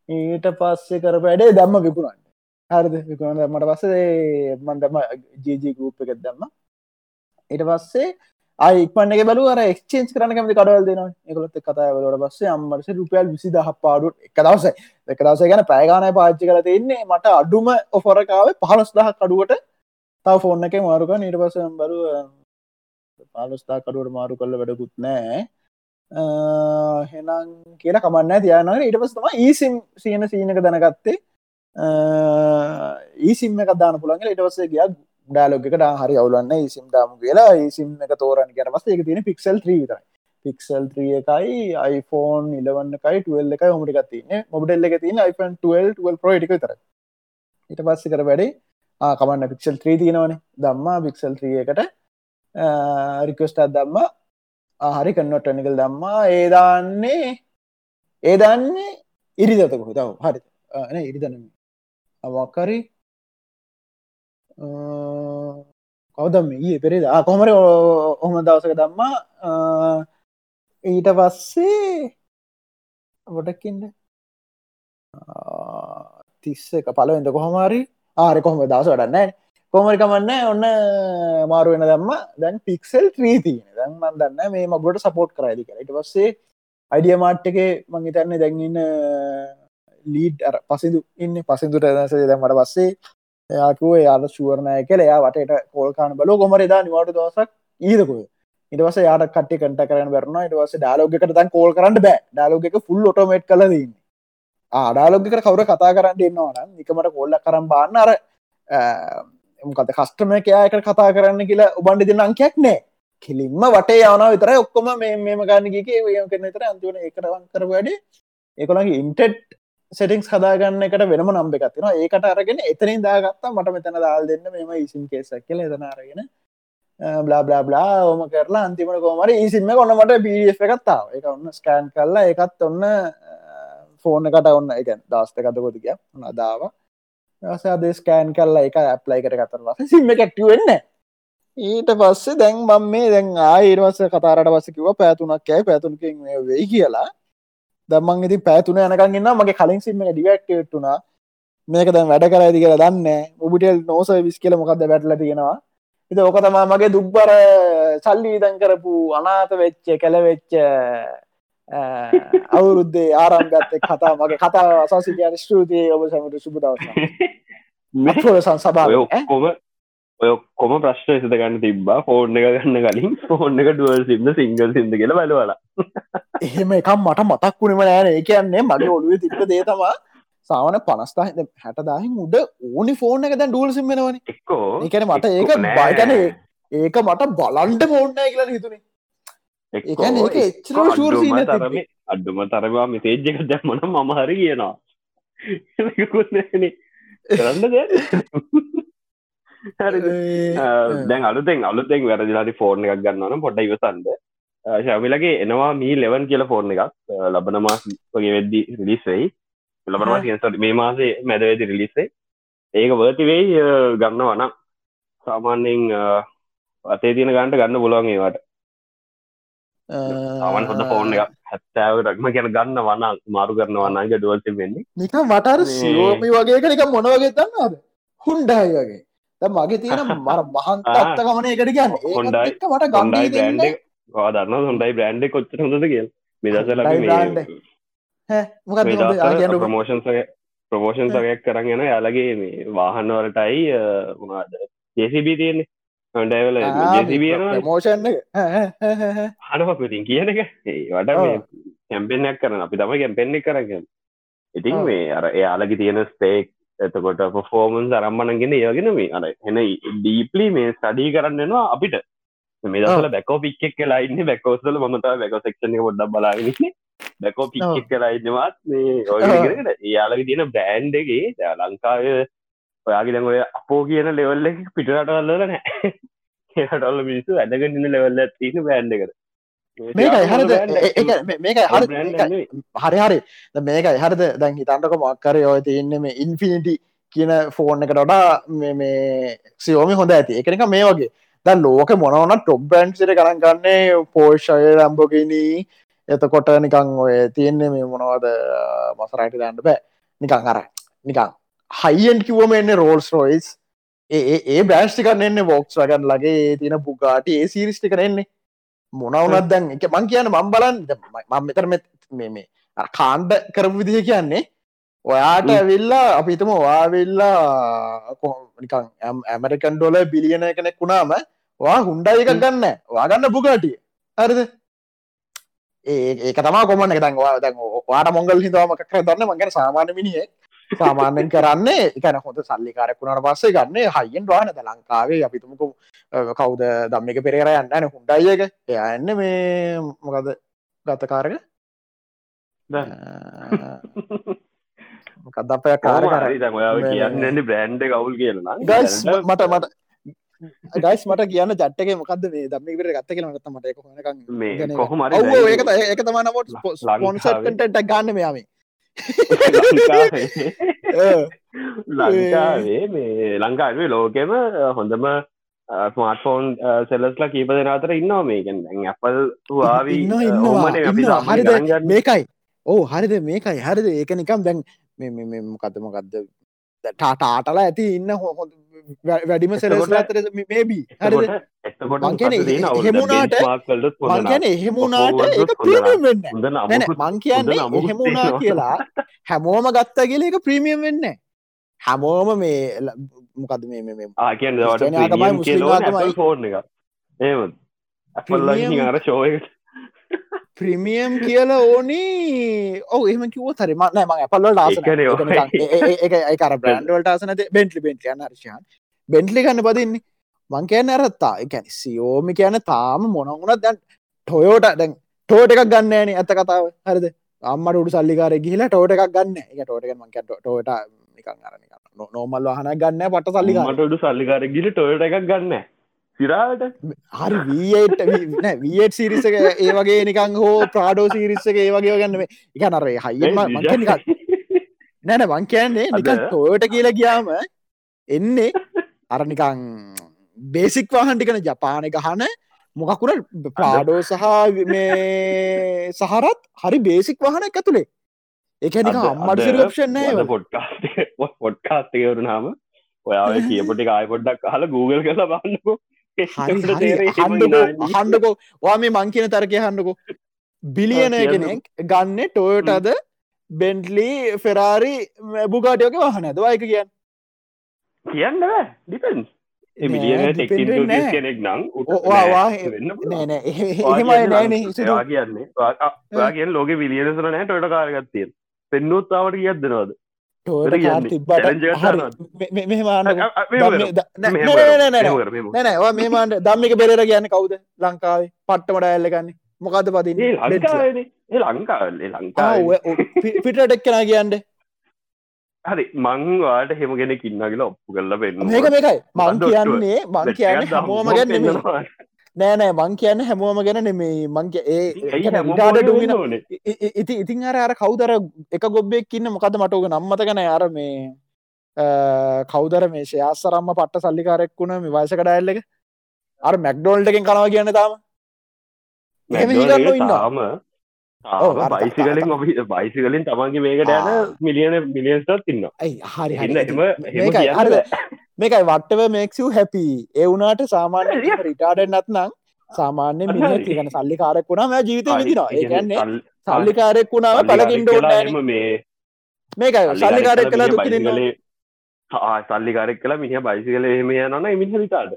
ඊට පස්සේ කර වැඩේ දැම්ම විපුුණන් හරිද? විකුණ මට පස්සේ මන්දම ජීජී ගූප් එකත් දම්ම. ඊට පස්සේ අයිපන්න බලු ක්ෂේන් කරන කැමති කඩවල් දෙන එකකොත් කතාවලට පස්සේ අම්මරස රුපියල් විසි දහ පාඩු එක දවස එක දවස ගැන පෑගාන පාච්චි කල තින්නේ මට අඩුම ඔෆොරකාව පහලස් දහ කඩුවට තව ෆෝර්න එක මාරුක නිට පස බරු පාලස්ථා කඩුවට මාරු කල්ල වැඩකුත් නෑ. හෙනම් කියලා කමන්න තියන ඊට පස් තම ඊසිම් සීන සීනක දැනගත්තේ. ඊසිම් එක දාන පුළන්ගේ ඉටවස්සේ ගිය ඩාලොග එක හරි අවුලන්න ඉසිම් දාම කියලා. ඉසිම් එක තෝරන කර පස්ස එක තියෙන පික්සල් ත්‍රීතයි පික්සල් ත්‍රිය එකයි iPhone ඉලවන්න එකයි ටල් එකයි හොමටි තින්න මොබටල් එක තින iPhone 12 ප්‍රෝටික තර ඉට පස්ස කර වැඩේ කමන්න පික්සල් ත්‍රී තියෙනවන. දම්මා පික්සල් ත්‍රිය එකට රිකස්ටත් දම්ම. හරි කන්නොට්ටනිකල් දම්මා. ඒදාන්නේ ඒ දන්නේ ඉරිදතකො තව හරි. එන ඉරිදන අවක්කරි කවදම් ඒ පෙරේද? කොමර ඔහොම දවසක දම්මා. ඊට පස්සේ ගොඩක්කින්ට තිස්ස එක පලවෙද කොහොමරි ආර කොහොම දවස වඩන්න කොමරි කමන්න ඔන්න මාරු වෙන දම්ම. දැන් පික්සල් ත්‍රීතින දැන් මන් දන්න මේ මගොට සපෝට් කරයිදි කර ඉට පස්සේ අයිඩිය මාට් එක මංහිතන්නේ දැන්ඉන්න ලීඩ් පසිදු ඉන්න. පසිදුට දසේ දැමට පස්සේ එයාකුව යාද ශුවරණය කළ එයා වටට කෝල්කාන බලෝ කොමර දා නිවාට දවසක් ඊදකුව ඉටවස යාට කට කට කරන බරන ඉටවස ඩාලෝගකට තන් කෝල් කරන්න බෑ. ඩාලෝග එක ෆුල් ඔටෝමට් කලදන්න ආඩාලෝගකට කවර කතා කරන්න එන්නවන නිකමට කොල්ල කරම් බාන්න. අර කත කස්ටම කයායකට කතා කරන්න කියලා ඔබන්ඩ දෙන්න අංකයක් නෑ. කෙලින්ම වටේ යවන විතර ඔක්කොම මේ මේම ගන්නගක ය කරන තර අන්තිවන එකටවන් කර වැඩ ඒකොළගේ ඉන්ටෙට් සෙටිංස් හදාගන්න එකට වෙනම නම්බ එකත්තින ඒකට අරගෙන එතනින් දාගත්තා මට මෙතන දල් දෙන්න මෙම ඉසින් කේසක් කියල එතන අරගෙන බ්ලා බ්ලා බ්ලා ඕම කරලා අන්තිමට කෝමර ඒසිම කොන්නමට පිF එකත්තාව එක ඔන්න ස්කෑන් කරලා එකත් ඔන්න ෆෝන එකට ඔන්න එක දස්තකතකොතික නදාව සද ස්කෑන් කරලා එක ඇප්ලයි කර කතර වස සිම එකක්ටවෙන්න ඊට පස්සේ දැන් මම් මේ දැන් ආයිර්වස කතාරට පස කිව පැතුනක් ඇයි පැතුනකින් වෙයි කියලා. දම්මන් ඉති පැතුන යනකන්න මගේ කලින් සිම ඩිවක්ටේට්ටුනා මේක දැන් වැඩ කරයිදි කියලා දන්න ඔබිටල් නෝස විස් කියල මොකක්ද වැටල තියෙනවා. ඉත ඕක තමා මගේ දුක්බර සල්ලි දන් කරපු අනාත වෙච්ච කැලවෙච්ච (laughs) අවුරුද්දේ ආරම්ගත්ත කතා මගේ කතා අසාසිකයන ස්තුතියි. ඔබ සැමට සුබ දවස සංසභාව ඔක්කොම ඔය කොම ප්‍රශ්න එසත ගන්න තිබ්බා. ෆෝර්න් එක ගන්න කලින්. ෆෝර්න් එක ඩුවල් සින්න සිංගල් සිද කියල බලවලා. එහෙම එකම් මට මතක් වුණම නෑන ඒ කියන්නේ මගේ ඔලුව තිබ්බ දේතමා සාවන පනස්ථා හැටදාහින් උඩ ඕනි ෆෝර්න එක දැන් ඩුවල් සිම්මෙනවන එක්කෝ. ඒකන මට ඒක බයිතන ඒක මට බලන්ට ෆෝර්නය කියලා හිතුනේ අඩ්ඩුම තරවා මෙතේජ්ජක දැම්මන මම හරි කියනවා. කරන්න දැන් අලුතෙන් අලුතෙන් වැරදිලාට ෆෝර්න එකක් ගන්නවන පොඩ්ඩ ඉවසන්ද ශමිලගේ එනවා මී ලෙවන් කියල ෆෝර්න එකක්. ලබන මාස් වගේ වෙද්දි රිලිස්වෙයි ලබනවා කියනට මේ මාසේ මැදවේදි රිලිස්සේ ඒක වර්තිවෙයි ගන්න වනම් සාමාන්‍යෙන් අතේ තියෙන ගන්ට ගන්න පුළුවන් ඒවට අවන් හොඳ ෆෝන් එක හැත්තාව රක්ම ගැන ගන්න වන්න මාරු කරන වන්නගේ ඩුවල්ති වෙන්නේ. නික මටර සිෝමි වගේ එක මොන වගේ තන්නද හුන්ඩායි වගේ. මගේ තියෙන (laughs) මර මහන්ත අත්තකමන එකට ගන්න හොන්ඩයි මට ගන්ඩයි බ්‍රන්ඩ් දන්න හොඳයි බ්‍රන්ඩ් කොච්ච හොඳද කිය මෙදසල ප්‍රමෝෂන්සගේ ප්‍රමෝෂන්සගයක් කරන්න යන යාලගේ මේ වාහන්න වලටයි මොනාද ජෙසිබී තියෙන්නේ හොඩයිවල ජෙසිබියන මෝෂන් හනපකුතින් කියන එක. වට කැම්පෙන්යක් කරන අපි තම කැම්පෙන්නෙක් කරග ඉතින් මේ අර එයාලගි තියෙන ස්පේක් එතකොට පොෆෝමන් අරම්මනගෙන ඒගෙන මේ අර එන ඩීපලි මේ ස්ටඩී කරන්නවා අපිට. මේ දසල බැකෝ පික්ෙක් කියලා ඉන්න. බැකෝසල මතා බැකෝ සක්ෂණ ොඩ්ඩ බලාගෙන බැකෝ පික්ෙක් කියලා ඉන්නවත් මේ ඔයගෙන යාලක තියෙන බ්‍රෑන්්ඩගේ ලංකාව ඔයාගේ දැන් ඔය අපෝ කියන ලෙවල්ල එක පිටරටවල්ල නෑ ඒටල්ල මිනිසු ඇදගන්න ලෙවල්ල තින බෑන්්ඩ කර මේකයි හරද? මේකයි හරි හරි හරි. මේකයි හරද? දැන් හිතන්ටක මක්කර ඔය තියන්න මේ ඉන්ෆිනිටි කියන ෆෝන් එකට ොඩා මේ සියෝමි හොඳ ඇති. එකනික මේ වගේ. ද ලෝක මොනවන ටොබ් බන්සිට කරන් ගන්නේ? පෝෂය ලම්බොගිනී එතකොට නිකං ඔය තියෙන්නේ මේ මොනවද? මසරයිට දන්න බෑ. නිකං අර නිකං හයිෙන් කිවම එන්න රෝල්ස් රෝයිස් ඒ බෑස්ටි කරන්න බොක්ස් වගන් ලගේ තියෙන පුකාට ඒ සිරිස්ටි කරෙන්නේ මොනවනත් දැන් එක මං කියන මම් බලන් මම මෙතර මේ මේ කාණ්ඩ කරපු විදිහ කියන්නේ ඔයාට ඇවිල්ලා අපිතම වාවෙල්ලා නිකං ඇමරිකන් ඩොල බිලියන කෙනෙක් වුණාම වා හුන්ඩයි එකක් ගන්න වාගන්න පුකාටිය හරිද? ඒක තමා කොමන්න දැන් වාට මොංගල් හිතවාමක් කර දන්න මගෙන සාමාන්‍ය මිනිිය සාමාන්‍යෙන් කරන්නේ එකන හොඳ සල්ලිකාරකුණට පස්සේ ගන්න හයිෙන් වානද ලංකාවේ. අපිතුමකු කවුද දම්ම එක පෙරේර යන්න හුන්ඩයි එක. එයන්න මේ මොකද ගත්තකාරක? කදපය කාර කියන්න බ්‍රන්ඩ් කවුල් කියලන ගස් මට මට ගයිස් මට කියන්න ජට්ටක මොකක්ද මේ දම්මිකට ගත්ත කියෙන ගත්ත මට කොහොම ඒක ඒක තමන පොට් පොන්සට්ට ගන්න මෙයාමේ (laughs) ලංකාවේ. මේ ලංකාවේ ලෝකෙම හොඳම ස්මාර්ටෆෝන් සෙල්ලස්ලා කීප දෙන අතර ඉන්නවා මේකෙන් ඇපල් වාවී හරිද? මේකයි. ඕ හරිද? මේකයි. හරිද? ඒක නිකම් දැන් මොකද මොකක්ද ටාටාටලා ඇති ඉන්න හො වැඩිම සෙලස්ලා අතර මේබී හෙමුණට මංගැන එහෙමුණට ප්‍රීමියම් වෙන්න මං කියන්නේ එහෙමුණා කියලා හැමෝම ගත්තා කියල එක ප්‍රීමියම් වෙන්න හැමෝම මේ මොකද මේ මුස්ලිම් ෆෝර්න එක ඒම අර ශෝයකට ප්‍රමියම් කියල ඕනි. ඔව එහම කිව තරම නෑ මං පල්ල ලාස ඒකර බ්‍රන්ඩවලට ආසන බෙන්ටලි බෙන්ට යන්න රශයන් බෙන්ටලි ගන්න පදින්නේ මං කියන්න ඇරත්තා එකැන සියෝමි කියන තාම මොනගුණත් දැන් ටොයෝට දැන් ටෝට එකක් ගන්න න ඇත කතාව. හරිද? අම්මට උඩු සල්ලිකාර ගිහිලා ටෝට එකක් ගන්න එක ටෝට මක ටෝට නිකන් අරන නෝමල් වහන ගන්න පට සල්ලිකාට උඩු සල්ලිකාර ගිලි ටොයට එකක් ගන්න සිරාට හරි වීට වීට සිරිසක ඒ වගේ නිකං හෝ ප්‍රාඩෝ සිරිස්සක ඒ වගේ ගන්න එක නරේ හයිම නික නැන මං කියන්නේ නිකන් ටෝයට කියලා ගියාම එන්නේ අරනිකං බේසික් වාහන්ටිකන ජපානය ගහන මොකකුර පාඩෝ සහ මේ සහරත් හරි බේසික් වහන එක ඇතුළේ එකනික අම්මට සිරක්ෂන් පොඩ්කාස්ට පොඩ්කාස්තකවරුනාම ඔයාව කියපටි ආය පොඩ්ඩක් හල Google කලා බන්නකෝ හන්ඩකෝ වා මේ මංකින තරකය හන්ඩකෝ බිලියන කෙනෙක් ගන්න ටෝයටද බෙන්ටලි ෆෙරාරි බුගාටයෝක වහන දවායක කියන්න. කියන්න ඩිපෙන්ස් මිලියන කෙනෙක් නම් කියන්නේ වාගෙන් ලෝක විලියනසන නෑ ටොට කාරගත්තිය පෙන්නුත්තාවට කියදනවාද මේමාන්ට දම්මික බෙරර කියන්න කවුද? ලංකාවේ. පට්ටමට ඇල්ලගන්නේ මොකද පති ලංකාවල්ල ලංකා පිටටෙක් කෙන කියන්න. හරි මංවාට හෙම කෙනෙ කින්නගල ඔප්පු කරල පෙන්න මේක මේකයි. මං කියන්නේ මං කියන්න හැමෝම ගැන නෑනෑ මං කියන්න හැමෝම ගැන නෙමේ මංක ඒ ඉති ඉතින් අර අර කවුදර එක ගොබ්බෙක් ඉන්න මොකද මටෝක නම්මත ගැන අර මේ කෞදර මේ ශයාස්සරම්ම පට්ට සල්ලිකාරෙක් වුණ මේ වයස කඩඇල්ල එක? අර මැක්ඩෝල්ටකින් කනව කියන්න තාම. ඉන්නාම බයිසිකලින් ඔබ බයිසිකලින් තමන්ගේ මේකට යන මිලියන මිලියන්ස්ටත් ඉන්න හරි හරි මේකයි වටව මේක්සූ හැපි එවුනාට සාමාන්‍ය රිටාඩ නත්නම් සාමාන්‍ය මිනි තිගන සල්ලිකාරෙක් වුණාම ජීවිත විදිනවා ඒගන්නේ සල්ලිකාරෙක් වුණාව පලකින්ඩ මේ මේකයි. සල්ලිකාරෙක් කලා දුකිදන්නේ සල්ලිකාරෙක් කලා මිනිහ බයිසිකල එහෙම යනන මිනිහ රිටාඩ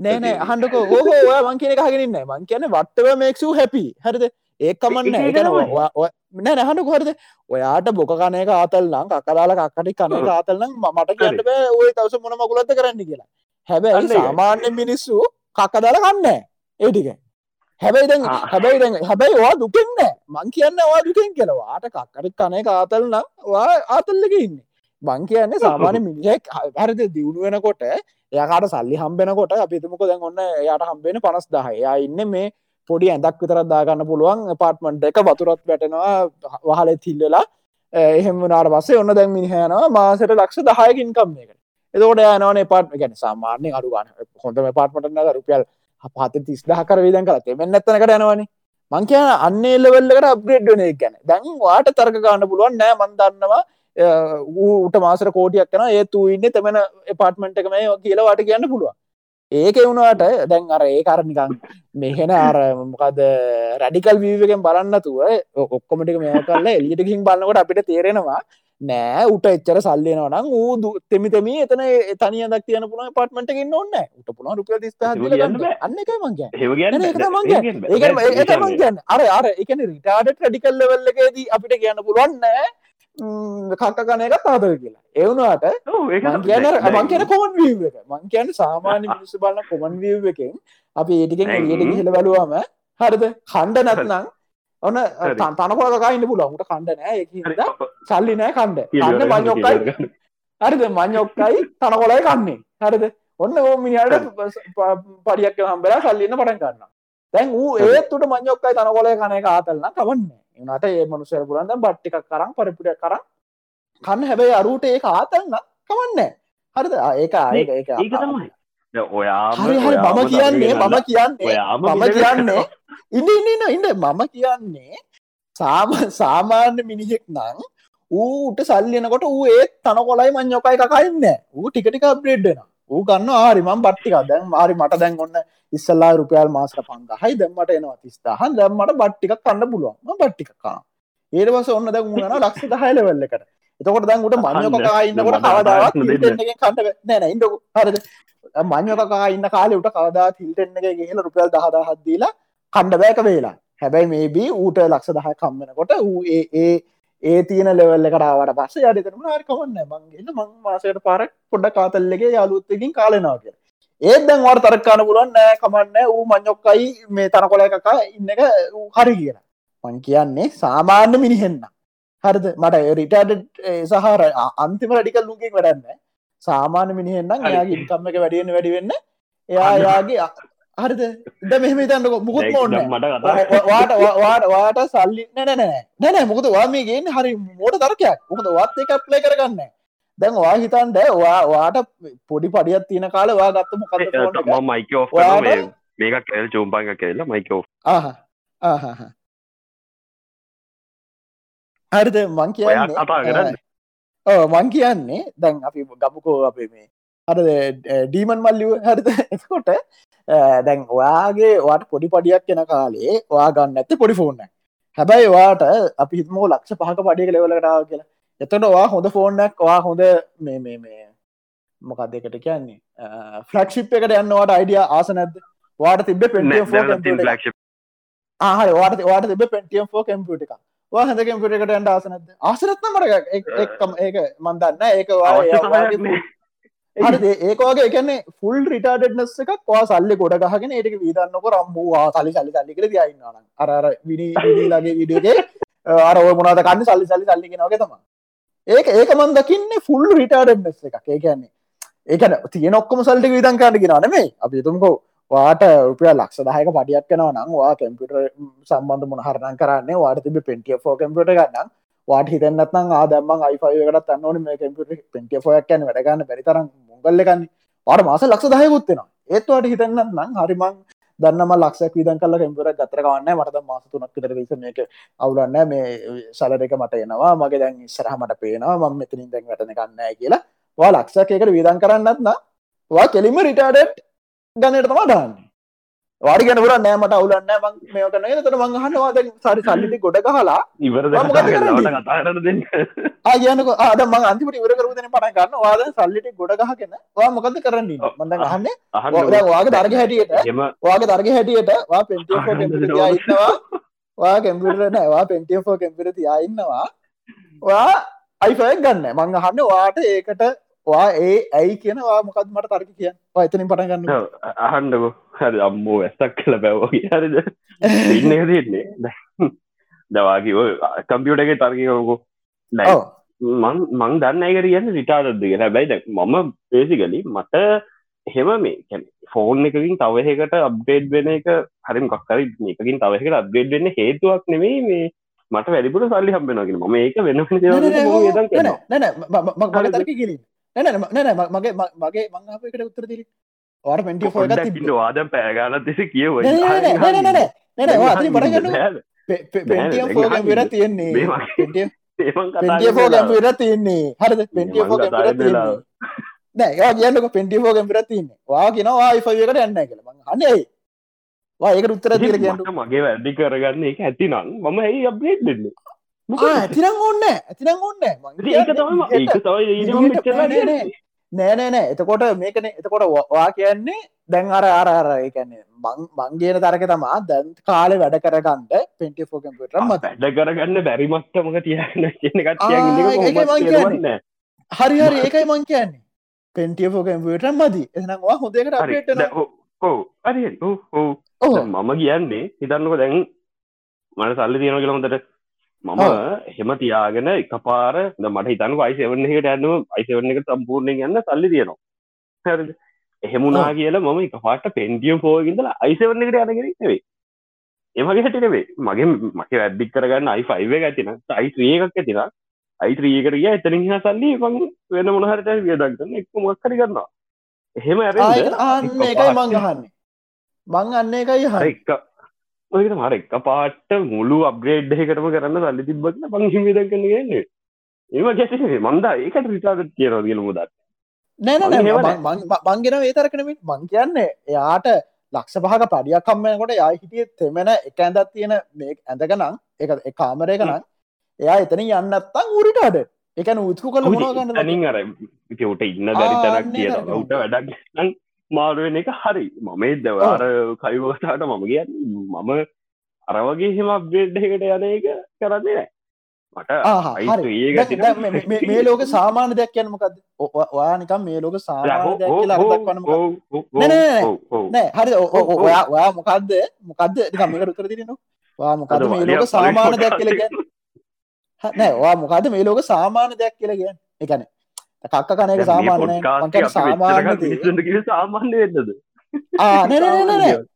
නෑනෑ හන්ඩක ඕහෝ මං කියන කහගෙනන්න මං කියන වටව මේක්සූ හැපි හරිද? ඒකමන්න නෑ නැහට කොහරද ඔයාට බොක කනක ආතල්නම් කකදාල කක්කටි කනක ආතල්නම් මට කියන්න බෑ ඔය තවස මොන මකුලත්ත කරන්න කියලා. හැබැයි සාමාන්‍ය මිනිස්සු කක්කදාල කන්න ඒටික හැබැයි හැබැයි හැබැයි වා දුකෙන්න මං කියන්න වා දුකෙන් කියලවාට කක්කරි කනය ආතල්නම් වා ආතල්ලක ඉන්නේ. මං කියන්නේ සාමාන්‍ය මිනිහෙක් හරිද? දියුණු වෙනකොට එයාකාට සල්ලි හම්බෙනකොට අපිතුමක දැන් ඔන්න යායට හම්බෙන පනස් දහ එයා ඉන්න මේ පොඩි ඇඳක් විතරත් දාගන්න පුළුවන් පාර්ට්මන්ට් එක වතුරත් වැටෙනවා වහලෙ තිල්ලලා. එහෙම නාට පස්සේ ඔන්න දැන් මිනිහයනවා මාසට ලක්ෂ දහයකින් කම්මයකට එතකොට යනවන පාට් ගැන සාමාන්‍ය අඩුගන හොඳම පාට්මට නද? රුපියල් පත තිස් දහ කර විදන් කල තෙමෙන් ඇත්තනකට යනවනි. මං කියන අන්න එල්ලවෙල්ලකට අප්ග්‍රේඩ් වන ගැන. දැන් වාට තර්ක ගන්න පුළුවන් නෑ මන්දන්නවා ඌට මාසර කෝටියක් කන ඒතු ඉන්න තෙමෙන පාට්මට එක මේ කියලා වාට කියන්න පුළුවන්. ඒක වුණාට දැන් අර ඒ කරනිකං මෙහෙන අර මොකද රැඩිකල් වීවකෙන් බලන්නතුව ඔක්කොමටික මේ කරල එල්ලිටකින් බලන්නකොට අපිට තේරෙනවා නෑ උට එච්චර සල්ලයනවනම් ඌ තෙමිතම එතන තනිය දක් තියන පුළ පටමට න්න ඔන්න උට පුළ රුපිය එක මංග අර අර එකන රිටාඩ ටඩිකල් ලවල්ලකේදී අපිට කියන්න පුළුවන්නෑ කක්ක කන එක තාදර කියලා. එවුණට කියන මං කියන කොමන් වීව එක. මං කියන සාමාන්‍ය මිනිස්සු බලන්න කොමන් වීව එකෙන් අපි ඒටිකෙන් එලියට ගිහිල බලුවම හරිද? කණ්ඩ නැත්නම් ඔන්න තනකොලකයින්න පුලමුට කණ්ඩ නෑ. සල්ලි නෑ කණ්ඩ කන්න මංයොක්කයි හරිද? මංයොක්කයි තනකොලයි කන්නේ. හරිද? ඔන්න ඕ මිනිහට පඩියක් හම්බලා සල්ලින්න පටන් ගන්න දැන් ඌ ඒත්තුට මංයොක්කයි තන කොලය කන එක ආතල්න්න කවන්න එනට ඒ මනුසර පුලන්ද බට්ටික් කරම් පරිපුට කර කන්න. හැබැයි අරුට ඒ ආතල්න්න කවන්න හරිද? ඒක ඒක ඒක. ඔයා මම කියන්නේ මම කියන්නේ මම කියන්නේ. ඉන්න. ඉන්න ඉන්න මම කියන්නේ සාම සාමාන්‍ය මිනිහෙක් නං ඌට සල්ලියනකොට ඌ ඒත් තන කොලයි මං්යොකයි කකයින්න ඌ ටිකටික බ්‍රෙඩ්ඩෙන ඌ ගන්න ආරි මම් බට්ටික දැන් මාරි මට දැන් ඔන්න ඉස්සල්ලා රුපියල් මාසට පංගහයි දැම්මට එනවා තිස්දාහන් දැම්මට බට්ටික කන්න පුළුවන්. බට්ටිකක්කා ඒටවස ඔන්න දැ මුණන ලක්ෂ දහයිල වෙල්ලකට එතකොට දැන්ගුට මං්යොකකා ඉන්නකොට කවදාවත් කන්න නැන ඉඩ හරද? මං්යොකකා ඉන්න කාලෙට කවදා තිල්ටෙන්න එක ගහල රුපියල් දහදා හත්දීලා කණ්ඩ බෑක වෙලා හැබැයි මේබී ඌට ලක්ෂ දහ කම්මෙනකොට ඌ ඒ ඒ තියන ලෙවල්ල කරාවට පස්ස යඩතරම හරිකවන්න මංගේන්න මං මාසයට පාරක් පොඩ්ඩ කාතල්ලගේ යාලුත්තකින් කාලෙනවා කිය ඒත් දැන් වට තරක්කාන පුලන් නෑ කමන්න ඌ මං්යොක්කයි මේ තනකොල එකකා ඉන්න එක හරි කියන මං කියන්නේ සාමාන්‍ය මිනිහෙන්න හරිද? මට රිටඩ් සහර අන්තිම රඩිකල් ලුකින් වැඩන්න සාමාන්‍ය මිනිහෙන්නම් එයාගේ ඉන්කම්ම එක වැඩියෙන් වැඩිවෙන්න එයා යාගේ හරිද? ඉද මෙහම තන්නක මුකුත් මොන්න මට වාට වාට වාට සල්ලි නැනෑ නැනෑ මොකද වා මේ ගෙන් හරි මෝට තරකයක්. මොකද වත් එක ප්ලේ කරගන්න දැන් වා හිතන්ද වා වාට පොඩි පඩියත් තියෙන කාල වා ගත්ත මොකද මයිකෝ මේක කෙල් චූම්පංග කෙල්ලා මයිකෝ හරිද? මං කියන්න කතා කරන්න? මං කියන්නේ දැන් අපි ගමුකෝ අපේ මේ හරද? ඩීමන් මල්ලිව හරිද? එකොට දැන් ඔයාගේ වාට පොඩි පඩියක් කෙන කාලේ වා ගන්න ඇත පොඩි ෆෝන්න හැබැයි වාට අපි හිතමෝ ලක්ෂ පහක පඩිය ලෙවලටාව කියලා. එතට වා හොඳ ෆෝන්නක් වා හොඳ මේ මේ මේ මොකක් දෙකට කියන්නේ? ෆලක්ෂිප් එකට යන්නවාට අයිඩිය ආස නැද්ද? වාට තිබ පෙන්ටිය ආහරි වාට වාට තිබ පෙන්ටියම් ෝ කම්පියට එක වා හඳ කම්පිට එකට ඇන්ට ආසනද ආසනත්න මට එක්කම ඒක මන්දන්න ඒක හරි ඒකවාගේ එකන්නේ ෆුල් රිටාඩනස් එකක් වා සල්ලි ගොඩ ගහගෙන ඒටක විදන්නක රම්බූවා සලි සලි සල්ලිකට තියයින්නන අර විනිලගේ විඩියගේ අර මොනාද කන්න? සල්ලි සල්ලි සල්ලිගෙනගේ තම ඒක ඒක මන් දකින්නේ ෆුල් රිටාඩනස් එකක්. ඒ කියන්නේ ඒකන තියෙන ඔක්කම සල්ටි විදන් කාඩගෙන නෙමේ අපි තුම්කෝ වාට රුපිය ලක්ෂ දායක පඩියක් කනවා නම් වා කැම්පිට සම්බන්ධ මොනහරණ කරන්නේ වාට තිබ පෙන්ටිය ෝ කම්පිට ගන්න වාට හිතන්නත්නම් ආදම්ම අයිෆයකට තන්නවන මේ කැම්පිට පෙන්ටිය ොයක් කියන වැඩගන්න බැරිතරම් මුගල්ලකන්නේ වාට මාස ලක්ෂ දහයකුත්වෙනවා ඒත්වාට හිතන්නත් නම් හරිමං දන්නම ලක්ෂක් විදන් කල කැම්පුර ගතරගවන්න මට මාස තුනක් විතර විස මේක අවුලන්න මේ සලර එක මට එනවා. මගේ දැන් ඉස්සරහ මට පේනවා. මම මෙතනින් දැන් වැටන ගන්නෑ කියලා. වා ලක්ෂකයකට විදන් කරන්නත්න වා කෙලිම රිටාඩට් ගන්නට තමා දාන්නේ. වාඩි ගැන පුර නෑමට අවුලන්න මං මේ කන තර මං හන්නවාද සරි සල්ලිටි ගොඩ කහලා ඉවර ආයනක ආද මං අන්තිමට ඉවර කරුදන පට ගන්න වාද සල්ලිටි ගොඩ ගහගෙන වා මොකද කරන්න? මඳ ගහන්න වාගේ දර්ග හැටියට වාගේ දර්ග හැටියට වා පෙන්ටිය ඉන්නවා. වා කැම්පිට නෑවා පෙන්ටියෝ කැම්පිර තියා ඉන්නවා. වා අයිෆයක් ගන්න මං අහන්න වාට ඒකට වා ඒ ඇයි කියනවා මොකත් මට තර්ක කියන්න? එතනින් පට ගන්න අහන්ඩකු හරි අම්මෝ ඇස්සක් කල බැවගේ හරිද? (laughs) ඉන්න තියන්නේ. දවාකිව කම්පියුට එක තර්කිකවකු මං මං දන්න අයක කියන්න රිටාඩද කියෙන බැයිද මම පේසිකලි මට හෙම මේ කැන ෆෝන් එකකින් තවහකට අබ්ඩේඩ් වෙන එක හරිම කක්කර එකකින් තවහකට අබ්ඩේඩ් වෙන්න හේතුවක් නෙමේ මේ මට වැඩිපුර සල්ලි හම්බෙනගෙන ම ඒක වෙන කිලින් නැන නැන මගේ මගේ මංහපකට උත්තර දිරි වාට පෙන්ටිය ෝ ට වාද පෑගාන දෙස කියව විර තියෙන්නේ. පෙන්ටිය ෝගම් විර තියන්නේ. හරද? පෙන්ටිය නෑ කියන්නක පෙන්ටිය ෝගම් විර තියන්නේ. වා කියෙනවා ආයිෆයකට යන්න කළ මං හන්නේ වා ඒක උත්තර මගේ වැඩි කරගන්න එක ඇතිනම් මම ඇයි අප්ලේට් දෙන්නේ ඇතිනම් ඔන්න ඇතිනම් ඔන්න නෑනෑනෑ එතකොට මේකන. එතකොට වා කියන්නේ දැන් අර අර අර එකන්නේ මංගේන තරක තමා දැන් කාලෙ වැඩ කරගන්නඩ පෙන්ටි ෝ කම්පියටර මත. වැඩ කරගන්න බැරිමත්තමක තියන්න හරි හරි. ඒකයි මං කියන්නේ. පෙන්ටිය ෝ කම්පියටර මදී. එනවා හොදකට ඕ හරි. ඕ මම කියන්නේ හිතන්නක දැන් මට සල්ලි තියෙන කියලොන්තට මම හෙම තියාගෙන එක පාර මට හිතන අයිසවන එකට ඇන්නම අයිසවන එක සම්පූර්ණය ගන්න සල්ලි තියෙනවා එහෙමුණා කියලා මම එක පාට පෙන්ටියම් පෝගින්දල අයිසවන්න එකට යනගෙන නෙවේ එමගේ හැටිනේ මගේ මක වැද්දික් කරගන්න අයි ෆයිව ඇතින අයි ත්‍රිය එකක් ඇතින අයි ත්‍රියකට ගිය එතනින් හ සල්ලි මං වෙන මොනහරට වියදක්ගන්න එක් මොක්කරි කරන්නවා එහෙම ඇ මංගහන්නේ මං අන්න එකයි හ ඔක මර එක පාට මුළු අප්ග්‍රේඩ් එකටම කරන්න සල්ලි තිබ්බත්න පං හිමිදක් කන්න ගන්නේ. ඒම ගැසි මන්දා ඒකට රිටාගත් කියනවා කියල මුදත් මංගෙන ඒතරකනමින් මං කියන්නේ එයාට ලක්ෂ පහක පඩියක් කම්මයකොට යා හිටිය තෙමෙන එක ඇඳත් තියෙන මේ ඇඳකනම් එක කාමරයකනම් එයා එතන යන්නත්තං උරිටාඩ එකන උත්කු කල මොනගන්න නින් අර උට ඉන්න දැරි තැනක් කිය උට වැඩක් මාරුවෙන එක හරි. මමේ දවාර කයිවෝටාට මම කිය මම අරවගේ හෙම බ්‍රෙඩ් එකට යන එක කරන්නේ නෑ මට මේ ලෝක සාමාන්‍ය දෙයක් කියන්න මොකක්ද ඔයා නිකම් මේ ලෝක සාමාන්‍ය හරි (laughs) ඔයා ඔයා මොකක්ද මොකක්ද නිකම්මකට උත්තර දිරනවා වා මොකද මේ ලෝක සාමාන්‍ය දෙයක් කියලා කියන්නේ? නෑ ඔයා මොකද මේ ලෝක සාමාන්‍ය දෙයක් කියලා කියන්නේ? එකන කක්ක කන එක සාමාන්‍ය සාමාන්‍ය වෙන්නද?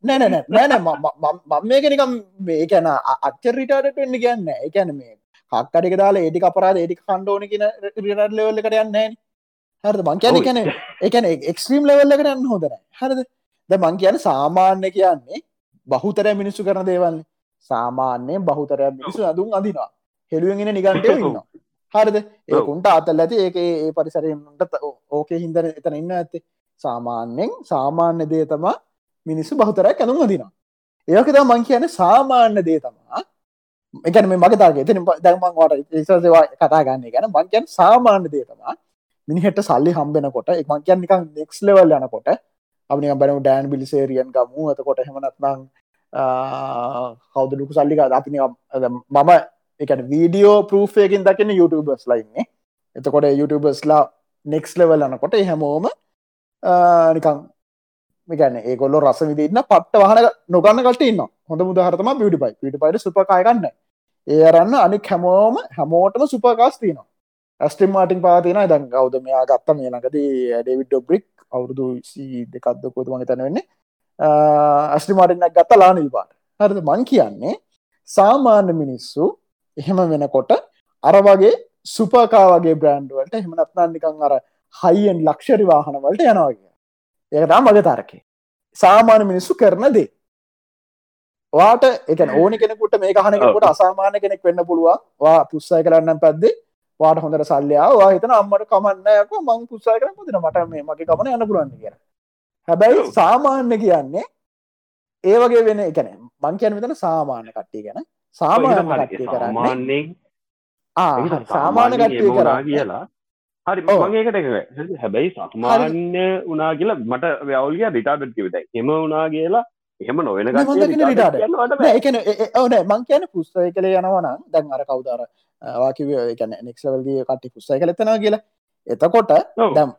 නෑ නෑ මම මේක නිකම් මේ කැන අච්චරිටාට වෙන්න කියන්න එකැන මේ කක්කඩික දාලා ඒටි අපරාද ඒටි කණ්ඩෝන කියන රිට ලෙවල්ලකට යන්න හරද? මං කියන කැන එකන එක්ස්ත්‍රීම් ලෙවල්ලකට යන්න හොදන හරද? ද මං කියන සාමාන්‍ය කියන්නේ බහුතරය මිනිස්සු කරන දේවල්න්නේ සාමාන්‍යයෙන් බහුතරය මිනිසු අදුන් අදිනවා හෙළුවෙන්ගෙන නිගන්ටය ඉන්න හරිද? ඒකුන්ට අතල් ඇති. ඒක ඒ පරිසරයට ඕකේ හින්දර එතන ඉන්න ඇත්තේ. සාමාන්‍යෙන් සාමාන්‍ය දේ තමා මිනිස්සු බහුතරයක් ඇඳුම් අදිනවා ඒකත මං කියන සාමාන්‍ය දේ තමා එකන මේ මගතාගේ එතන දැමන්වට ඒසවා කතා ගන්න ගැන මංකයන් සාමාන්‍ය දේතමා මිනිහට සල්ලි හම්බෙනකොට එක මංකයන් නිකන් නෙක්ස් ලෙවල් යනකොට අපනි බැනු ඩෑන් බිලිසේරියන් ගමු. ඇතකොට හෙමනත්නං කවද ලුකු සල්ලික අපි මම එකන වීඩියෝ පරූෆයකින් දකින YouTubeබස් ලයින්නේ එතකොට YouTubeබස්ලා නෙක්ස් ලෙවල් යනකොට හැමෝම නිකං මේකන ඒකොල්ල රස විදින්න පට්ට වහන නොගන්න කට ඉන්න හොඳ මුදහරතම පිටි පයි පිටි පයිට සුපකායගන්න ඒ අරන්න අනික් හැමෝම හැමෝටම සුපකාස් තියනවා. ඇස්ටිම් මාටින් පාතින දැන් කවද මෙයා ගත්ත මේ ළඟද? ඩෙවිඩ් ඩොබ්‍රික් අවුරුදු සී දෙකක්ද කොතු මගේ තැන වෙන්නේ ඇස්ටි මාටිනක් ගත්ත ලාන විපාට හරිද? මං කියන්නේ සාමාන්‍ය මිනිස්සු එහෙම වෙනකොට අර වගේ සුපකා වගේ බ්‍රන්ඩ්වලට එහෙමනත්නන් නිකං අර හයිෙන් ලක්ෂරි වාහන වලට යනවාගේ ඒකතා මග තරකේ සාමාන්‍ය මිනිස්සු කරන දේ. වාට එක ඕනි කෙනෙකුට මේ හනකට අසාමාන කෙනෙක් වෙන්න පුළුවන්. වා පුස්සය කරන්න පැද්දේ. වාට හොඳට සල්ලයා වා හිතන අම්මට කමන්නයක මං පුස්සය කර පුතින මට මේ මගේ කමන යන්න පුරුවන්න කිය හැබැයි සාමාන්‍ය කියන්නේ ඒ වගේ වෙන එකන මං කියන විතන සාමාන්‍ය කට්ටිය ගැන සාමාන්‍ය කට්ටිය කරන්නේ. සාමාන්‍ය කට්ටිය කරා. කියලා. හරි මගේකට හැබැයි සාමාන්‍ය උනා කියලා මට වැවල්ගිය රිටාඩට් කිවිත එම උනා කියලා එහෙම නොවෙන එකන ඕන මං කියන පුස්සය කළ යනවන දැන් අර කවුදාර වාකිව එකන නෙක්සවල්ගේ කටි පුස්සය කලෙතන කියලා. එතකොට දැම්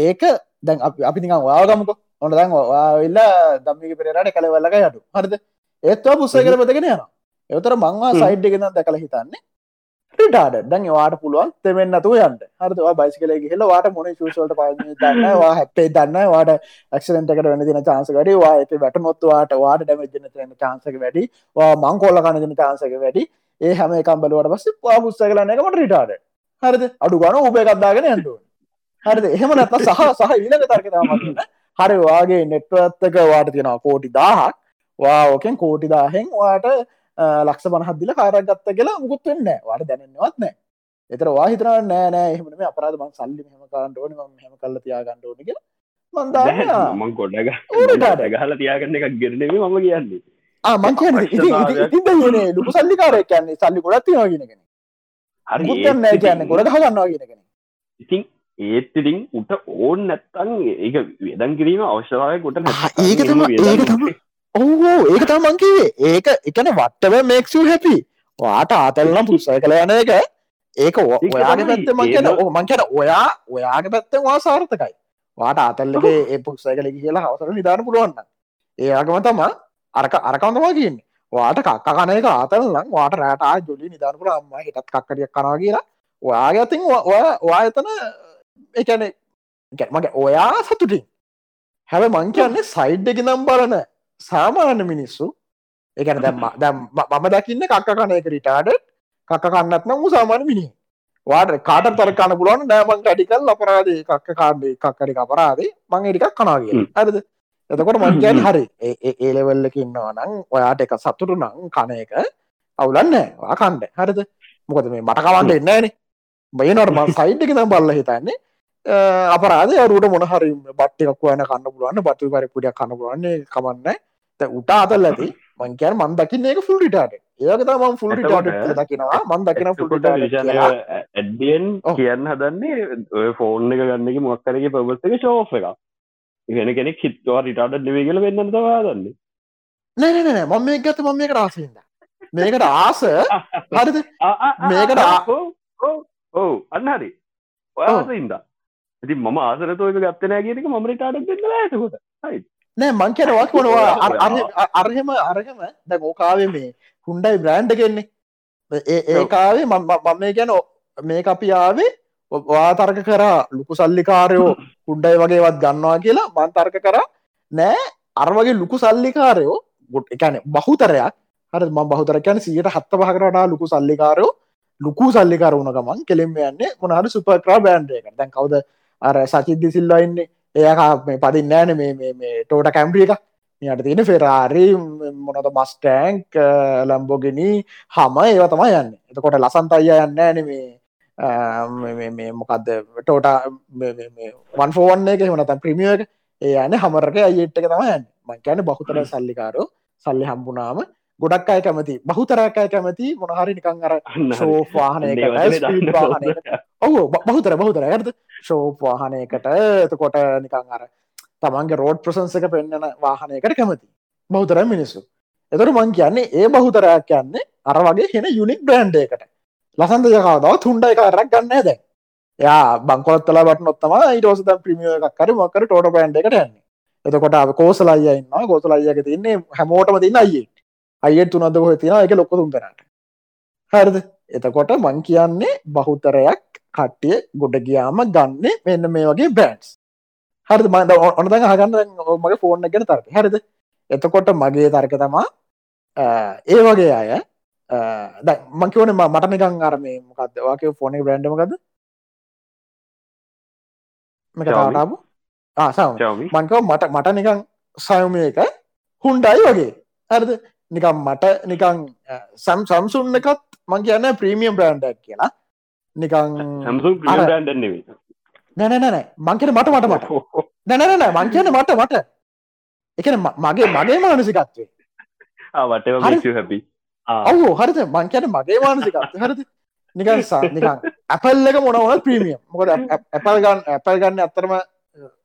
ඒක දැන් අපි නිකන් වාගමක ඔන්න දැන් වාවෙල්ල දම්මික පෙරට කළවල්ලක යටු හරිද? ඒත්වා පුස්සය කල පතගෙන යන එවතර මංවා සයිඩ් එකෙන දැකල හිතන්නේ ටාඩ දැන් වාට පුළුවන් තෙමෙන්න්නතු යන්න. හරවා බයිසිකල හෙල වාට මොන ශෂලට ප දන්නවා හැපේ දන්න වාට ක්ෂලට වෙන දින චාන්සකට වා ඇත වැට නොත්වාට වාට ඩමජන න චාන්සක වැඩි. වා මං කොල්ල කනගෙන චාන්සක වැඩි. ඒ හැම කම්බලුවට පස්ස පා පුස්ස කලන්න එක මට රිටාඩ හරිද? අඩු ගන උබේ කක්දාගෙන ඇන්ටුව හරිද? එහෙම නැත්ත සහ සහ ඊලක තර්කතාමන්න හරි වාගේ නෙට්වත්තක වාට තියෙනවා කෝටි දාහක් වා ඕකෙන් කෝටි දාහෙන් වාට ලක්ෂ පනහත්දිල කාරක් ගත්ත කියලා මුකුත් වෙන්න වාට දැනන්නවත් නෑ එතර වාහිතර නෑ නෑ එහමම අපරාධ මං සල්ලි මෙහම කාන්ට ඕන හෙම කල්ල තියාගන්න ඕන කිය මන් ගොඩ ගහල. තියාගන්න එකක් ගෙරනෙම මම කියන්නේ. ආමන් කියන ලුකු සල්ලිකාරය කියන්නේ. සල්ලි ගොඩත් තියාගෙනගෙන හරි කියන්න. ගොඩ ගන්නවා කියනගෙන ඉතින් ඒත්තිරින් උට ඕන් නැත්තන් ඒක වෙදන් කිරීම අවශ්‍යවාය කොට ඒක තම ඒක තම ඔහෝ ඒක තමන්කිවේ ඒක එකන වට්ටව මේක්ෂූ හැපි වාට ආතල්නම් පුස්සය කළ යන එක. ඒක ඔයාගේ පැත්ත මංකන මංකන ඔයා ඔයාගේ පැත්තෙන් වා සාර්ථකයි. වාට ආතල්ලගේ ඒ පුක්සය කල කියලා හවසර නිධාන පුළුවන්න ඒයාගම තම අරක අරකවඳවා කියන්නේ. වාට කක්ක කන එක ආතල්නම් වාට රෑටා ජොලි නිධානපුර අම්ම හිටත් කක්කරියක් කනවා කියලා. ඔයාගේ අතින් ඔය ඔයා එතන එකන මගේ ඔයා සතුටින්. හැබ මං කියන්නේ සයිඩ් එක නම් බලන සාමාන්‍ය මිනිස්සු එකන දැම්ම දැම් මම දකින්න කක්ක කන එක රිටාඩ කක්ක කන්නත් නම් සාමාන්‍ය මිනි වාට කාට තර කන්න පුලුවන් නෑමන් ටිකල් අපරාදේ කක්ක කාඩේ කක්කරි අපරාදේ මං එටිකක් කනාගේ ඇද එතකොට මංජයන් හරි. ඒලෙවල්ලක ඉන්නවා නම් ඔයාට එක සතුරු නං කන එක අවුලන්න වා කණ්ඩ හරිද? මොකද මේ මට කවන්ට එන්නෑනේ බයනට මං සයිට් එක නම් බල්ල හිතන්නේ. අපරාද අරුට මොනහරි බට්ටිකක් වන කන්න පුළුවන්න බතු පරි පුඩියක් කන්න පුලුවන්නේ කමන්න උට අතල් ඇති මංකයන් මන් දකින්න එක ෆුල් රිටාට ඒක තම ෆුල් රිටාට දකිනවා. මන් දකින ෆුල් ඇඩියෙන් කියන්න හදන්නේ ඔය ෆෝන් එක ගන්න එක මොක්කරගේ පබස් එක ශෝ් එක ඉගෙන කෙනෙක් හිත්වා රිටාට ලිවේ කියල වෙන්න තවා දන්නේ නෑනෑ මම මේ ගත මම මේකට ආසෙන්ද මේකට ආස? (laughs) හරිද? මේකට ඔවු අන්න හරි. ඔයාසින්ද ඉති ම ආසරතෝක ගත්තනෑ කියනක මම රිටාට දෙන්න ඇතකොට හයි නෑ මං කියනවක් වනවා අරහෙම අරහෙම ද ඕකාවේ මේ හුන්ඩයි බ්‍රෑන්්ඩ කෙන්නේ ඒකාවේ මම මේ ගැන මේ අපි ආවේ වාතර්ක කරා ලොකු සල්ලිකාරයෝ හුන්ඩයි වගේවත් ගන්නවා කියලා මන්තර්ක කරා. නෑ අරවගේ ලොකු සල්ලිකාරයෝ ගොට් එකන බහුතරයක් හර ම බහුතරකයන සියට හත්ත පහකරටා ලොකු සල්ලිකාරයෝ ලොකු සල්ලිකාර වුණ ගමන් කෙළෙම යන්නේ මොනහට සුපක්‍රා බෑන්ඩ එක දැන් කවද? අර සචිද්දි සිල්ලයින්නේ ඒක මේ පදින්න ෑන මේ ටෝට කැම්පිය එක. යට තියෙන ෆෙරාරි මොනද මස්ටෑන්ක් ලම්බෝගෙනී හම ඒව තමයි යන්න. එතකොට ලසන්ත අයිය යන්න ෑන මේ මොකක්ද ටෝට වන් ෆෝවන් එක හමනත ප්‍රමිය එක. ඒ යන හමරක අයිට් එක තමයි යන්න. මංකැන බහුතර සල්ලිකාරෝ සල්ලි හම්බුනාම ගොඩක් අය කැමති බහුතරයක් අය කැමති මොනහරි නිකං අර ශෝවාහනයකට ඔහු බහුතර බහුතර ඇද ශෝප් වාහනයකට. එතකොට නිකං අර තමන්ගේ රෝඩ් ප්‍රසන්සක පෙන්න්නන වාහනයකට කැමති. බෞතර මිනිස්සු. එතර මං කියන්නේ ඒ බහුතරයක් කියන්නේ අර වගේ හෙන යුනික් බ්‍රන්්ඩ එකට ලසන්ද යකාදාව තුන්ඩ එක රක් ගන්න ඇද යා බංකොත්තල බට නොත්තම ඉටෝස ප්‍රමිය එකක් කර මකර ටෝට බන්ඩ එකට යන්නේ. එතකොට කෝසලයි ඉන්න ගෝසලයියක තින්නේ හැමෝටම තින්න අයියේ අයියට තුනද හො තින එක ලොක්ක තුන්තරට හරිද? එතකොට මං කියන්නේ බහුතරයක් කට්ටිය ගොඩ ගියාම ගන්න මෙන්න මේ වගේ බ්‍රන්ස් හරි මද ඔනද හගන්න මගේ ෆෝර්න ගැන තර්ක හරිද? එතකොට මගේ තර්ක තමා ඒ වගේ අය මංකවන මට නිකං අරමේ මොකක්ද වාගේ ෆෝන බ්‍රන්ඩමකද මකටාබු ආසාම මංකව මට මට නිකං සයමය එක හුන්ඩයි වගේ. හරිද? නිකම් මට නිකං සම් සම්සුන් එකත් මං කියන්න ප්‍රීමියම් බ්‍රන්්ඩක් කියලා නිකං නැනැනෑ මංකෙන මට මට මට. නැනැනෑ මං කියන මට මට. එකන මගේ මගේ මානසිකත්වේ හැපි ඔහු හරිත මං කියන මගේ මානසිකත්ව හරිත නිකන් නිකන් ඇපල් එක මොනවන ප්‍රීමියම් මොකද ඇපල් ගන්න ඇපල් ගන්න අත්තරම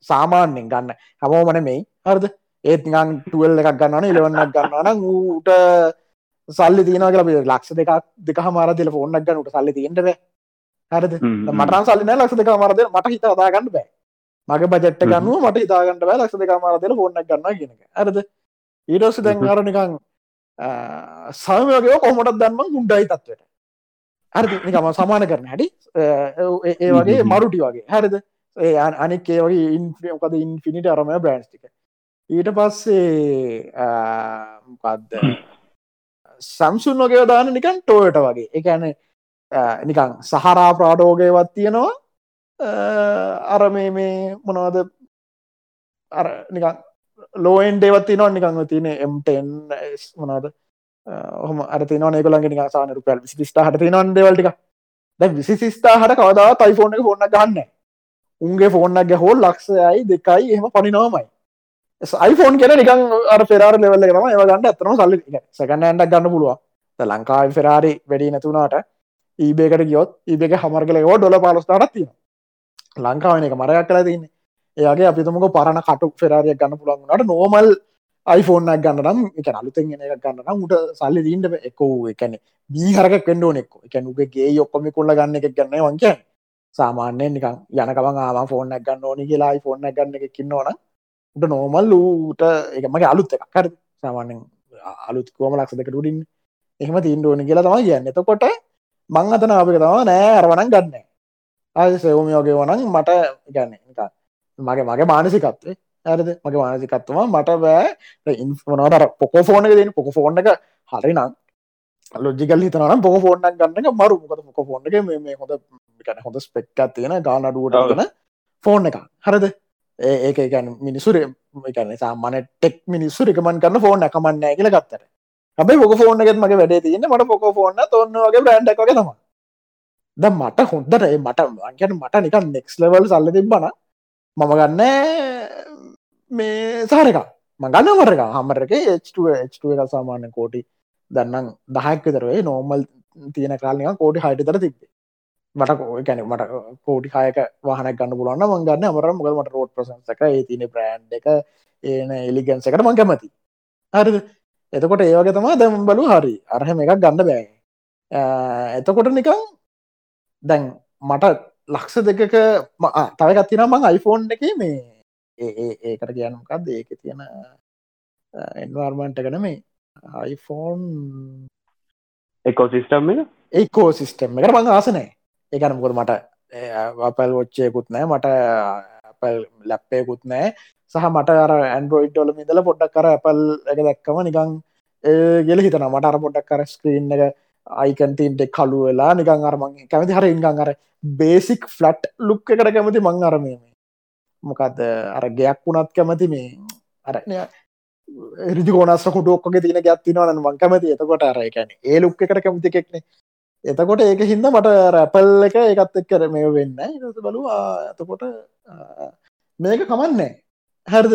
සාමාන්‍යෙන් ගන්න. හැමෝමන මේ හරිද? ඒත් නිකන් ටුවල් එකක් ගන්නන ඉලවන්නක් ගන්නවන ඌට සල්ලි තියනක ලක්ෂ දෙකක් දෙක මාර දෙල ෆෝන්නක් ගන්නට සල්ලි තියෙන්ටද හරද? මටන් සල්ලින ලක්ෂ දෙක මාරද මට හිත අදාගන්න බෑ. මගේ බජට්ට ගන්නුව මට හිතාගන්නට බෑ ලක්ෂ දෙක මාරදල ෆෝන්නක් ගන්න කියනක ඇරද ඊටෝස දැන් අර නිකං සමයගේ කොහොමටත් දන්ම ගුන්ඩයි තත්වට. හරි නිකම සමාන කරන හැටි. ඒ වගේ මරුටි වගේ. හැරද? ඒ අනෙක් ඒ වගේ ඉන්ෆියකද ඉන්ෆිනිට අරමය බ්‍රන්ස්ටික ඊට පස්සේ මොකක්ද සම්සුන් වගේ දාන නිකන් ටෝයට වගේ. එකන නිකං සහරා ප්‍රාඩෝගයවත් තියෙනවා. අර මේ මේ මොනවද? අර නිකං ලෝෙන් ඩේවත් තිනවා නිකං තියන එම්ටෙන් මොනාද හොම අරති නොනෙකලගේ නිකාසාන රුපල් විසිස්ට හට තිනවන් දෙවල්ටික දැ විසිස්ථා හට කවදාව තයිෆෝන එක ෆෝන්න ගන්න උන්ගේ ෆෝන්නක් හෝල් ලක්ෂයයි දෙකයි එහම පනිනවාමයි iPhoneෆෝන් කෙන නිකන් අර පෙරාර ලෙවල්ල ම ඒව ගන්න ඇතන සල්ලි. සකන්න ඇන්ඩක් ගන්න පුළුව ලංකායි ෆෙරාරි වැඩි නැතුනාට ඊබේකට ගියොත් ඒබක හමර්ගල ෝ ඩොල පාලස්ථානත් තියෙන ලංකාවන එක මරයක් කලා තින්නේ ඒගේ අපිතුමක පරණ කටු ෆෙරාරියක් ගන්න පුළන්ගනට නෝමල් iPhoneෆෝන් ගන්න නම් එක අලුතෙන් එක ගන්න නම් උට සල්ලි දීන්ට එකෝ එකන බීහරක කෙන්ඩෝ නෙක්ක එකැන උගේ ඔක්කොම කොල්ල ගන්න එක ගන්න වංක සාමාන්‍යයෙන් නිකන් යනකම ආම ෆෝන් ගන්න ඕනි කියලා ෆෝන් ගන්න එක කින්නවන උට නෝමල් ඌට එකමගේ අලුත් එකක්. කර සාමාන්‍යෙන් අලුත් කෝම ලක්ෂ දෙක ටඩින් එහෙම තිීන්ඩ ඕනි කියලා තමයි කියන්න. එතකොට මං අතන අපික තම නෑ අරවනන් ගන්න. අය සෙවමියෝගේ වනන් මට ගන්න මගේ මගේ මානසිකත්වේ. ඇරද මගේ මානසිකත්තුවා මට බෑ. ඉන්ෆනට පොකෝ ෆෝන දෙන පොක ෆෝන් එක? හරි නම්. ලොජිකල් හිතනම් පොක ෆෝන්නක් ගන්න මරු. මොකද මොක ෆෝන් එක මේ හොඳ හොඳ ස්පෙක්්කත් තියෙන ගානඩුවටගෙන ෆෝන් එක හරද? ඒක එකන් මිනිසුර එකන සාමාන ටෙක් මිනිස්සු රිකමන් කරන්න ෆෝන් එකමන්න කියල ගත්තර හැබයි පොක ෆෝන් එකත් මගේ වැඩේ තියන්න මට පොක ෆෝන්න තොන්න වගේ බ්‍රන්ඩ් එක තම ද මට හොඳට මට අන්කට මට නිකන් නෙක්ස් ලවල් සල්ල තිබ්බන මම ගන්න මේ සාරක මගන්න වරක හමරක H2 එක සාමාන්‍ය කෝටි දන්නම් දහක් විතරේ නෝමල් තියෙන කාලනික කෝටි හයිට තර තිබේ මට කැන මට කෝටි හයක වාහන ගන්න පුලන්න මංගන්න අමර මුගල් මට රෝඩ් ප්‍රසන්සක ඒ තින බ්‍රන්් එක ඒන එලිගන්සකට මං කැමති හරිද? එතකොට ඒවගේ තමා දැම් බලු හරි. අරහම එකක් ගන්න බෑ. එතකොට නිකං දැන් මට ලක්ෂ දෙකක තවකත්තින මං අයිෆෝන් එක මේ ඒකට කියනකක්ද ඒක තියෙන එන්වර්මන්ට එකන මේ අයිෆෝන් එකෝසිිස්ටම් එක? ඒකෝ සිිස්ටම් එකට මං ආසනෑ ඒකනමුකද මට අපල් ොච්චයකුත් නෑ. මට ලැප්පයකුත් නෑ. සහ මට අර ඇන්ඩරෝයිඩ්ඩොල මිදල පොඩ්ඩක් කර ඇපල් එක දැක්කම නිකං ගෙල හිතන මට අර පොඩ්ඩක් කර ස්ක්‍රීන් එක අයිකන්තීන්ට කලු වෙලා නිකං අරමං කැමති හර ඉංගං අර බේසික් ෆලට් ලුක් එකට කැමති මං අරමේ මොකක්ද අර ගයක් වුණත් කැමති මේ අරනය රිජිකෝනස් කුටුක්ක තින ගත්තිනවන මං කැමති එතකොට අර එකැන ඒ ලුක් එකට කැමති කෙක්නේ එතකොට ඒක හින්ද මට රැපල් එක එකත් එක් කර මේ වෙන්න බලු ඇතකොට මේක කමන්නේ හැරද?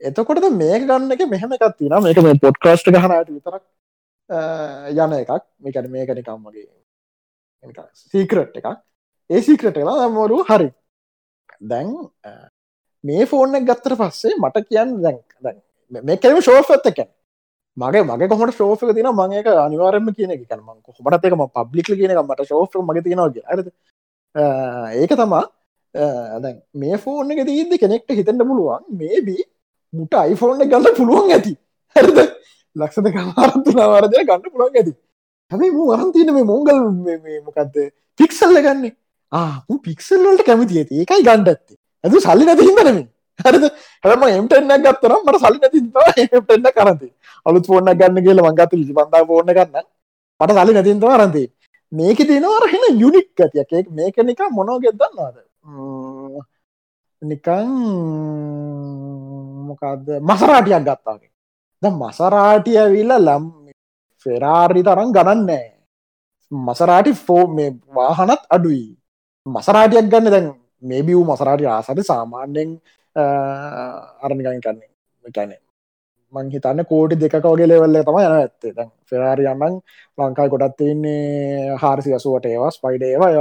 එතකොටද මේක ගන්න එක මෙහෙම එකත් තින මේක මේ පොඩ්කාස්ට ගහනට විතරක් යන එකක්. මේකට මේක නිකම්මගේ සීකරට් එකක්. ඒ සීක්‍රට එලා දම්මරු හරි. දැන් මේ ෆෝර්න ගත්තර පස්සේ මට කියන්න දැන් දැන් මේ කැම ශෝෆත් එකැන් මගේ මගේ කොමට ශෝක තින මංක අනිවාරම කියන එක. කනම හොමට එකම පබ්ලික් කියන එක මට ශෝක මගේ තියෙනවාගේ අරද ඒක තමා දැන් මේ ෆෝර්න එක දීද කෙනෙක්ට හිතෙන්ට පුළුවන් මේබී මුට අයිෆෝර්න ගන්න පුළුවන් ඇති. හරද? ලක්ෂද කමාරතුනාවාරදය ගන්න පුළුවන් ඇති. හැබයි මු අරන්තින මේ මොංගල් මොකක්ද පික්සල්ල ගන්නේ. ආ පික්සල් වලට කැමති ඇති. ඒකයි ගණ්ඩත්ති ඇතු සල්ලි නැති හිදනමින් හරිද? හැම එම්ටෙන්න්න ගත්තරම් මට සල්ලි නැති (laughs) එන්න කරති අලුත් ෆෝන්න ගන්න කියල මංගත ලිසි බඳා ෆෝන ගන්න මට සලි නැතින්තව අරන්ති මේක තිනවර හෙන යුනික් ඇතියක් මේක නික මොනෝ ගෙදන්නවාද නිකං මොකක්ද මසරාටියක් ගත්තාගේ ද මසරාටිය විල්ල ලම් ෆෙරාරි තරම් ගණන්නෑ මසරාටි ෆෝ මේ වාහනත් අඩුයි. මසරාටියක් ගන්න දැන් මේ බිව් මසරාටි ආසට සාමාන්‍යෙන් අරනිකන් කන්නේ කැනේ මං හිතන්න කෝටි දෙක වගේ ලෙවල්ල තම යන ඇත්තේ. දැන් ෆෙරාරියන්නන් ලංකායි කොටත් තින්නේ හාරසි අසුවට ඒවා ස්පයිඩ ඒවා. ය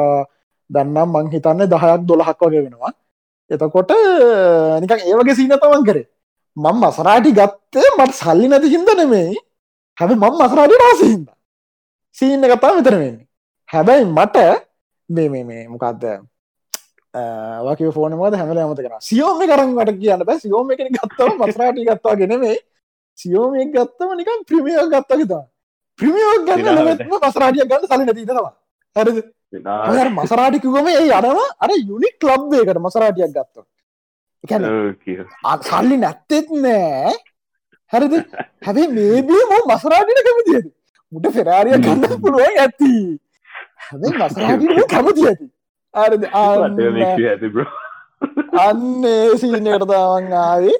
දන්නම් මං හිතන්න දහයක් දොළහක් වගේ වෙනවා. එතකොට නිකන් ඒවගේ සීන තමන් කරේ. මං මසරාටි ගත්තේ මට සල්ලි නැති හින්ද නෙමෙයි. හැබ මං මසරාටි රාසිහින්ද සීන්න කතා විතර වෙන්නේ. හැබැයි මට මේ මේ මේ මොකක්ද වක ෆෝන මද හැමල ඇමත කර සියෝම කරන්නට කියන්න බෑ. සියෝම එක ගත්තව මසරාටි ගත්වා ගෙනෙමේ සියෝමක් ගත්තම නිකම් ප්‍රමියෝ ගත්තකතා ප්‍රමියෝ ගන්න මසරාටිය ගන්න සලි නැතිනවා හරද? මසරාටිකුවම ඒ අනවා අර යුනික් ලබ්බේකට මසරාටියක් ගත්ත සල්ලි නැත්තෙත් නෑ. හැරද? හැබේ මේබිය ම මසරාටිට කැමතියද මුට ෆෙරාරිය ගන්න පුළුවන් ඇති. හැබේ මසරාටිට කැමති ඇති (laughs) අන්නේ සීනයටතාවන් ආවේ.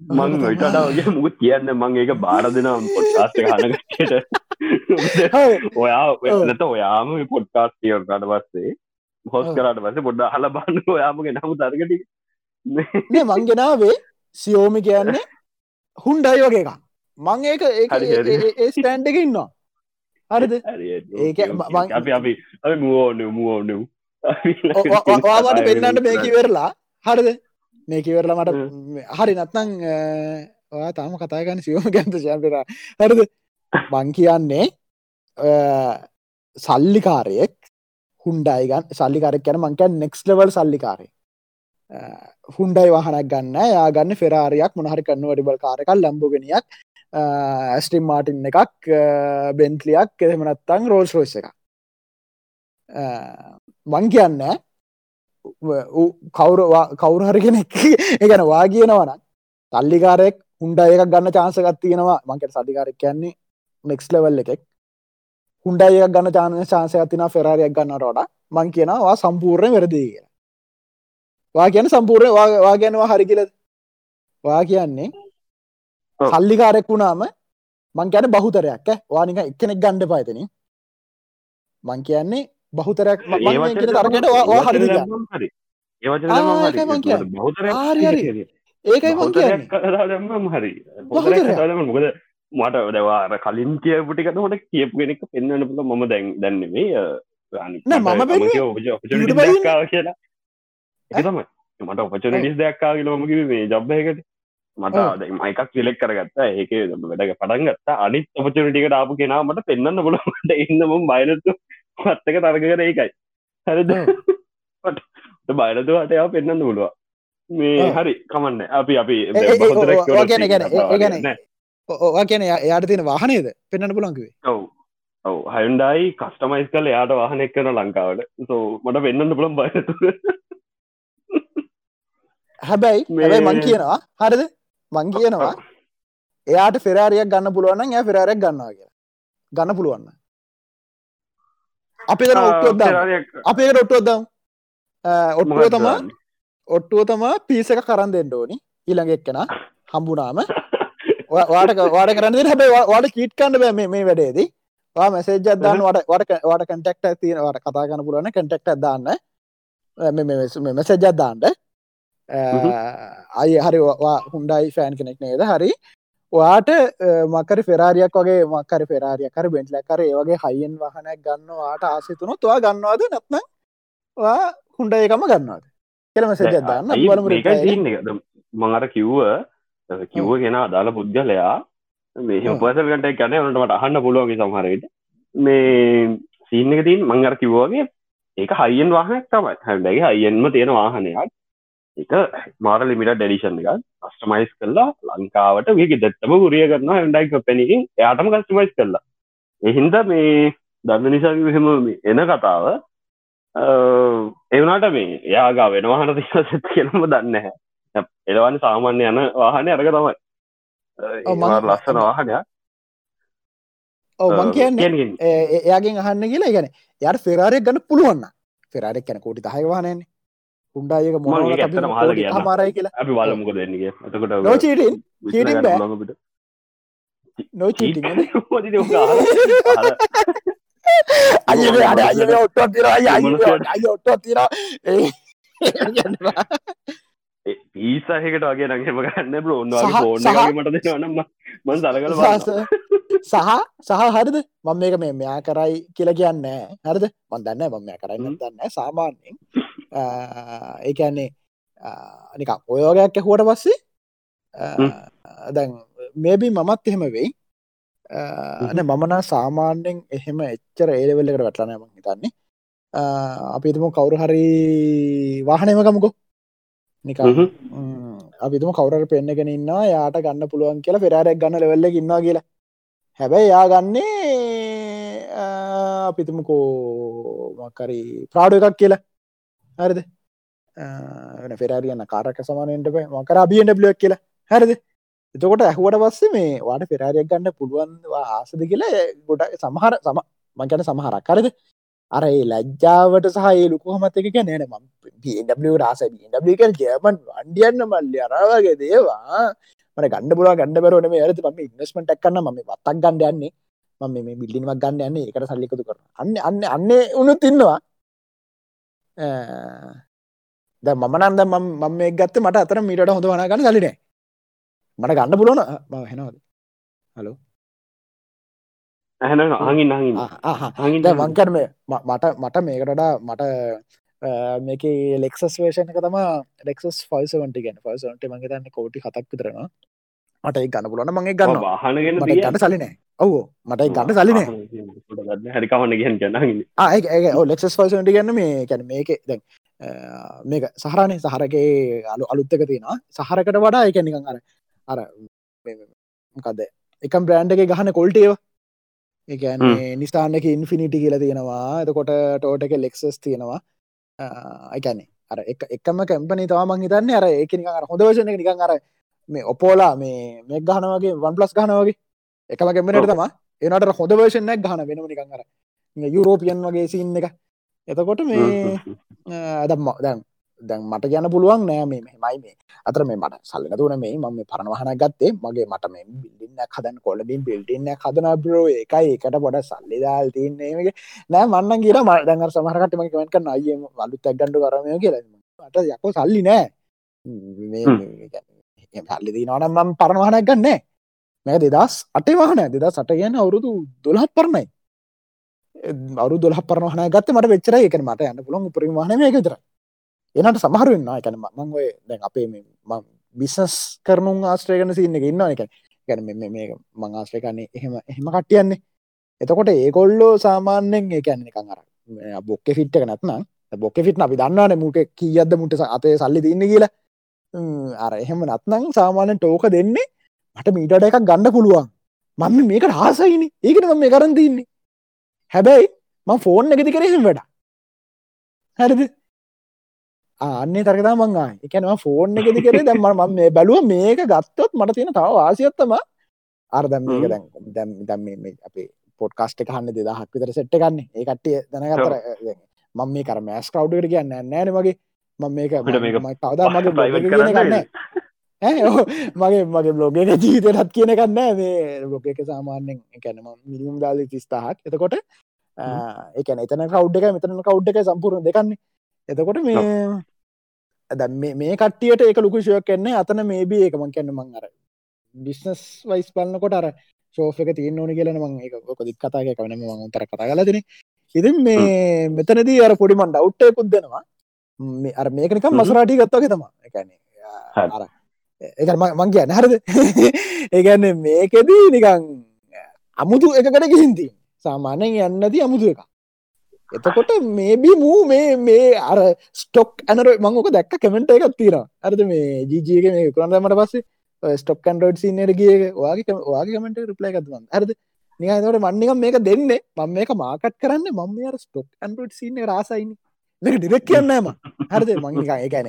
මං නොයිටඩාගේ මුකුත් කියන්න මං ඒක බාර දෙනම් පොට්කාස්ට හනකට ඔයා නැත ඔයාම පොට්කාස් කියවට පස්සේ හොස් කරට පස්සේ පොඩ්ඩ හල බන්න ඔයාමගේ නමු තර්ගටි මේ මංගෙනාවේ සියෝමි කියන්නේ හුන්ඩයි වගේ එක මං ඒක ඒ ස්ටෑන්ඩ එක ඉන්නවා. හරිද? ඒක අපි අපි අපි මුවෝන මුවෝනු ඔවාට පෙන්න්නට මේකි වෙරලා හරිද? මේ කිවරල මට හරි නත්නං ඔයා තාම කතාගන්න සියෝම ගැන්ත ශපර හරද? බං කියන්නේ සල්ලිකාරයෙක් හුන්ඩයිගන් සල්ලිකාරක් කැන මංකැන් නෙක්ස් ලවල් සල්ලිකාරය හුන්ඩයි වහනක් ගන්න යා ගන්න ෆෙරාරයක් මොනහරි කන්න වඩිබල් කාරකල් ලම්බෝගෙනයක් ඇස්ටිම් මාටින් එකක් බෙන්ටලියක් එෙමනත්තං රෝල්ස් රෝස් එක මං කියන්න කවුර කවුරහරි කෙනෙක් (laughs) එකන වා කියනවන තල්ලිකාරෙක් හුන්ඩ ඒක ගන්න චාන්සකත් තියෙනවා. මංකට සධිකාරක් කියන්නේ නෙක්ස් ලවල් එකෙක්. හුන්ඩ ඒක ගන්න චාන චාන්සයක් තින ෆෙරාරයක් ගන්නටට මං කියනවා සම්පූර්ණය වැරදිී කිය වා කියන සම්පූර්ණය වා ගැනවා හරි කියල. වා කියන්නේ සල්ලිකාරෙක් වුණාම මං කියන බහුතරයක් වානික එකනෙක් ගණ්ඩ පාතන මං කියන්නේ බහුතරයක් වා හරි. ඒකයි හරි මොකද මට ඔදවාර කලින් කියපුටිකට හොට කියපු කෙනෙක් පෙන්වන්න පුල මම දැන් දැන්නෙමේ මම කියලා. තමයි. මට ඔපචනටිස් දෙයක්කා කියල මම කිව මේ ජබ්බයකට මට මයිකක් විලෙක් කරගත්ත. ඒක වැඩ පටන් ගත්ත. අනිත් ඔපචනටිකට ආපු කෙනා මට පෙන්න්න බොලට ඉන්නම බයිනතු මත්තක තරග කර ඒකයි. හරිද? (laughs) බයිලතුවාට යා පෙන්න්න පුළුව මේ හරි කමන්න. අපි අපි ගැන ගැන ඕවා කියන යාට තියෙන වාහනේද? පෙන්න්න පුලන්කිවේ ඔව්. ඔව හයුන්ඩයි කස්ටමයිස් කල යාට වාහනෙක් කන ලංකාවට. සෝ මට පෙන්න්න පුළන් බයතු හැබැයි මේ මං කියනවා හරිද? මං කියනවා එයාට ෆෙරාරියක් ගන්න පුළුවන් ය ෆෙරාරයක් ගන්නවා කිය ගන්න පුළුවන්න අපි ඔට්ටුවද අපේකට ඔට්ටුවදම් ඔට්ටුව තමා ඔට්ටුව තමා පිස එක කරන්න දෙන්න ඕනි. ඊළඟ එක්කෙන හම්බුනාම. වාට වාට කරන්න හැබයි වාට කීට් කන්න බෑ මේ වැඩේදී. මෙසේජ් අදදාන්න වට වට වාට කටෙක්ට තියෙන වට කතා කන පුලන කටෙක්ට දාන්න. මෙසේජ් අදදාන්ට අයි හරි හුන්ඩයි ෆෑන් කෙනෙක් නේද? හරි වාට මකර ෆෙරාරියක් වගේ මකර පෙරාරිය කර බෙන්ටල කර ඒවගේ හයිෙන් වහනයක් ගන්න වාට ආසිතුන තුවා ගන්නවාද? නැත්න හුන්ඩ ඒකම ගන්නවාද? කෙලම සජදන්න මඟර කිව්ව කිව්ව කෙන අදාළ පුද්ගලයා මේ පසල්කට ගැන වනට අහන්න පුළුවන්ගේ සමහරයට මේ සීන්න එක තින් මංගර කිව්වාගේ ඒක හයිෙන් වාහනයක් තමයි. හැබැයි හයිෙන්ම තියෙන වාහනයක් එක මාර ලිමිට ඩෙඩිෂන් එක කස්ටමයිස් කරලා ලංකාවට වගේ දෙත්තම ගුරිය කරන්න හන්ඩයි කපැනකින් එයාටම කස්ටමයිස් කරලා. එහින්ද මේ දන්න නිසා විහෙම එන කතාව එවනාට මේ යාගා වෙනවාහන තිසත් කියනම දන්න හැ එලවන්න සාමාන්‍ය යන වාහනය අරග තමයි. ලස්සන වාහනයක්. ඔව මං කියන්න එයාගෙන් අහන්න කියලා ගැන යට ෆෙරාරයක් ගන්න පුළුවන්න ෆෙරාරෙක් කැන කෝටි තහය වානයන්නේ උන්ඩායක මො හමාරයි කියලා. අපි වලමුක දෙන්නගේ එතකොට නොචීටින් චීටින් බෑ. නොචීටි අය අඩ අය ඔට්ටෝ තිර අය ඔට්ටෝ තිර පීසාහකට වගේ නගේම ගන්න බ ඔන්නවාගේ ෝන මට දෙනවනම් මන් සලකල සහ සහ හරිද? මම මේක මේ මෙයා කරයි කියල කියන්න හරිද? මන් දන්න මම මෙයා කරන්න දන්න සාමාන්‍යෙන් ඒකන්නේ නික ඔයෝගයක් ඇහුවට පස්සේ දැන් මේබී මමත් එහෙම වෙයි. අන මමනා සාමාන්‍යෙන් එහෙම එච්චර ඒලවෙල්ලකට වැටලනම හිතන්නේ. අපිතුම කවුරු හරි වාහනයමකමුකෝ නික අපිතුම කවුර පෙන්න්නගෙන ඉන්න යාට ගන්න පුළුවන් කියලා පෙරාරයක් ගන්න ලෙවල්ල ඉන්නවා කියලා. හැබැයි යා ගන්නේ අපිතුමකෝ මකරි ප්‍රාඩ එකක් කියලා හරිද? ෆෙරාරියන්න කාරක සමානයට මකර අබියටබ්ලියක් කියලා. හැරිද? එතකොට ඇහුවට පස්සේ මේ වාට පෙරාරියක් ගන්න පුළුවන් ආසද කියලා ගොඩ සමහර සම මංකන සමහරක්. කරද අර ඒ ලැජ්ජාවට සහ ලුකුහමත් එක නෑන ම පW රාස ක ජයමන් වන්ඩියන්න මල්ලි අරවාගේ දේවා මට ගන්න පුල ගන්න බරන මේ ඇරති ම ඉන්වස්මට එක්කන්න ම වත්තක් ගන්න යන්නේ. මම මේ බිල්ලිමක් ගන්න යන්නේ. එකට සල්ලිකතු කර අන්න අන්න අන්න උනු තින්නවා ද මම නන්ද මම මේ ගත්ත මට අතර මීට හොඳ වනා ගන්න සලිනේ මට ගන්න පුලුවන ම හෙනවද? හලෝ. ඇහන හඟින් හඟින් වංකර මේ මට මට මේකටඩා මට මේක ලෙක්සස් වේෂණ එක තම ලෙක්සස් ෆයිසවන්ට ගැන ෆයිසන්ට මගේ තන්න කෝටි හතක් විතරන මට ගන්න පුලන මගේ ගන්න වාහනගෙන ගන්න සලිනේ ඔවු මට ගන්න සලිනේ හරිකවන්න ගැන් ගන්න ඒ ලෙක්සස් ෆයිසන්ට ගන්න මේ කැන මේක දැන් මේක සහරණය සහරගේ අලු අලුත්තක තියෙනවා. සහරකට වඩා එක නිකං අර අර මොකද එකම් බ්‍රෑන්්ගේ ගහන කොල්ටේව එකන්නේ නිස්ථානක ඉන්ෆිනිටි කියල තියෙනවා. එතකොට ටෝට එක ලෙක්සස් තියෙනවා. එකැනෙ අර එක එකම කැම්පනි තවාමන් හිතන්න. අර අර හොඳ වශන නිකන් අර මේ ඔපෝලා මේ මෙක් ගහනවගේ වන් ප්ලස් ගහනවගේ එකම කැම්පනට තම එනට හොඳ වර්ෂණයක් ගහන වෙනම නිකන් අර යුරෝපියන් වගේ සින්න එක එතකොට මේ දම්ම දැන් දැන් මට ගැන පුළුවන් නෑ මේ මෙමයි මේ අතර මේ මට සල්ලන තුන මේ මම පරණවහන ගත්තේ මගේ මට මේ බිල්ඩින්න හදන් කොලබින් බිල්ඩින්න හදන බ්‍රෝ එකයි එකට පොඩ සල්ලිදාල් තියන්නේගේ නෑ මන්න කියර ම දැඟ සමහරකටම කමට කන්න අය වලුත් ඇක්ගඩු කරමය කියලා මට යකෝ සල්ලි නෑ සල්ලි දී නවනම් මම පරණවහනක් ගන්නෑ මේ දෙදස් අටේ වහන දෙදා සට ගැන අවුරුදු දොළහත් පරණයි. අවරු දොල පරහන ගත්ත මට වෙච්චර එක මට යන්න පුළොන් පරිමාහන මේ විතර එනට සමහරුවෙන්න එකන මං ඔය දැන් අපේ බිස්නස් කරනුම් ආශ්‍රයකන සින්න එක ඉන්න එක ගැන මේ මං ආශ්‍රයකන්නේ එහෙම එහෙම කට්ටියන්නේ. එතකොට ඒකොල්ලෝ සාමාන්‍යෙන් ඒ ඇන්නේ කංර බොක්ක ෆිට්ක නැත්නම් බොක්ක ෆිට් අපි දන්නවන මුට කියද්ද මුට අතේ සල්ලි තින්න කියලා. අර එහෙම නත්නං සාමාන්‍යෙන් ටෝක දෙන්නේ මට මීටට එකක් ගන්න පුළුවන්. මම මේක රාසයින ඒකට මේ කරන් තින්නේ. හැබැයි ම ෆෝන් එකති කරහෙම වැඩ හැරද? අන්නේ තරකතා මංගා එකනවා ෆෝන් එකති කරේ දැම ම මේ බැලුව මේක ගත්තොත් මට තියෙන තව වාසියත්තම අර්දම් මේක දැන් දැම් දැම් මේ අපේ පොඩ්කාස්ට එක හන්න දෙදහක් විතර සෙට්ට ගන්න ඒ කට්ටිය දැනගතර මම මේ කර මෑස් කව්ඩට කියන්න නෑන මගේ. මම මේක කවදා මගේ ගන්න මගේ මගේ බ්ලොගක ජීවිතයටත් කියන කන්න මේ බ්ලොග එක සාමාන්‍යෙන් එකැනම මිලියම් ගාල තිස්ථාහක් එතකොට එකන එතන කව් එක මෙතන කව් එක සම්පූර්ණ දෙකන්නේ. එතකොට මේ ඇද මේ කටියට එක ලුකුෂයක් කන්නේ අතන මේබී එකමන් කන්න මං අර බිස්නස් වයිස් පලන්නකොට අර ශෝක තියන ඕන කියලන මං එක කොදික් කතාග කවන මං තර කතා කලතින ඉතින් මේ මෙතනදී අර පොඩිමන් ඩව්ටයකුත් දෙනවා. අර මේකනිකම් මසරාටි ගත්තගේ තම එකන්නේ අර එක මං කියන්න. හරද? (laughs) ඒගැන්න මේකෙදී නිකං අමුතු එකකට ගිහින්ති සාමානයෙන් යන්නදී අමුතු එක එතකොට මේබි මූ මේ මේ අර ස්ටොක් ඇනර මංක දැක්ක කමෙන්ට එකක් තියෙන අරද මේ ජීජයක මේ කරන්නමට පස්සේ ස්ටොක් කන්ඩෝඩ් සින්නට කිය වාගේ වාගේ කමෙන්ට රිප්ලයි එකතුවන් ඇරද නිකට මන්නික මේක දෙන්න. මම මේක මාකට් කරන්න. මම අර ස්ටොක් ඇන්ඩෝඩ් සින්න රාසයින්න මේක ඩිරෙක් කියන්නම හරිද? මංනික ඒකැන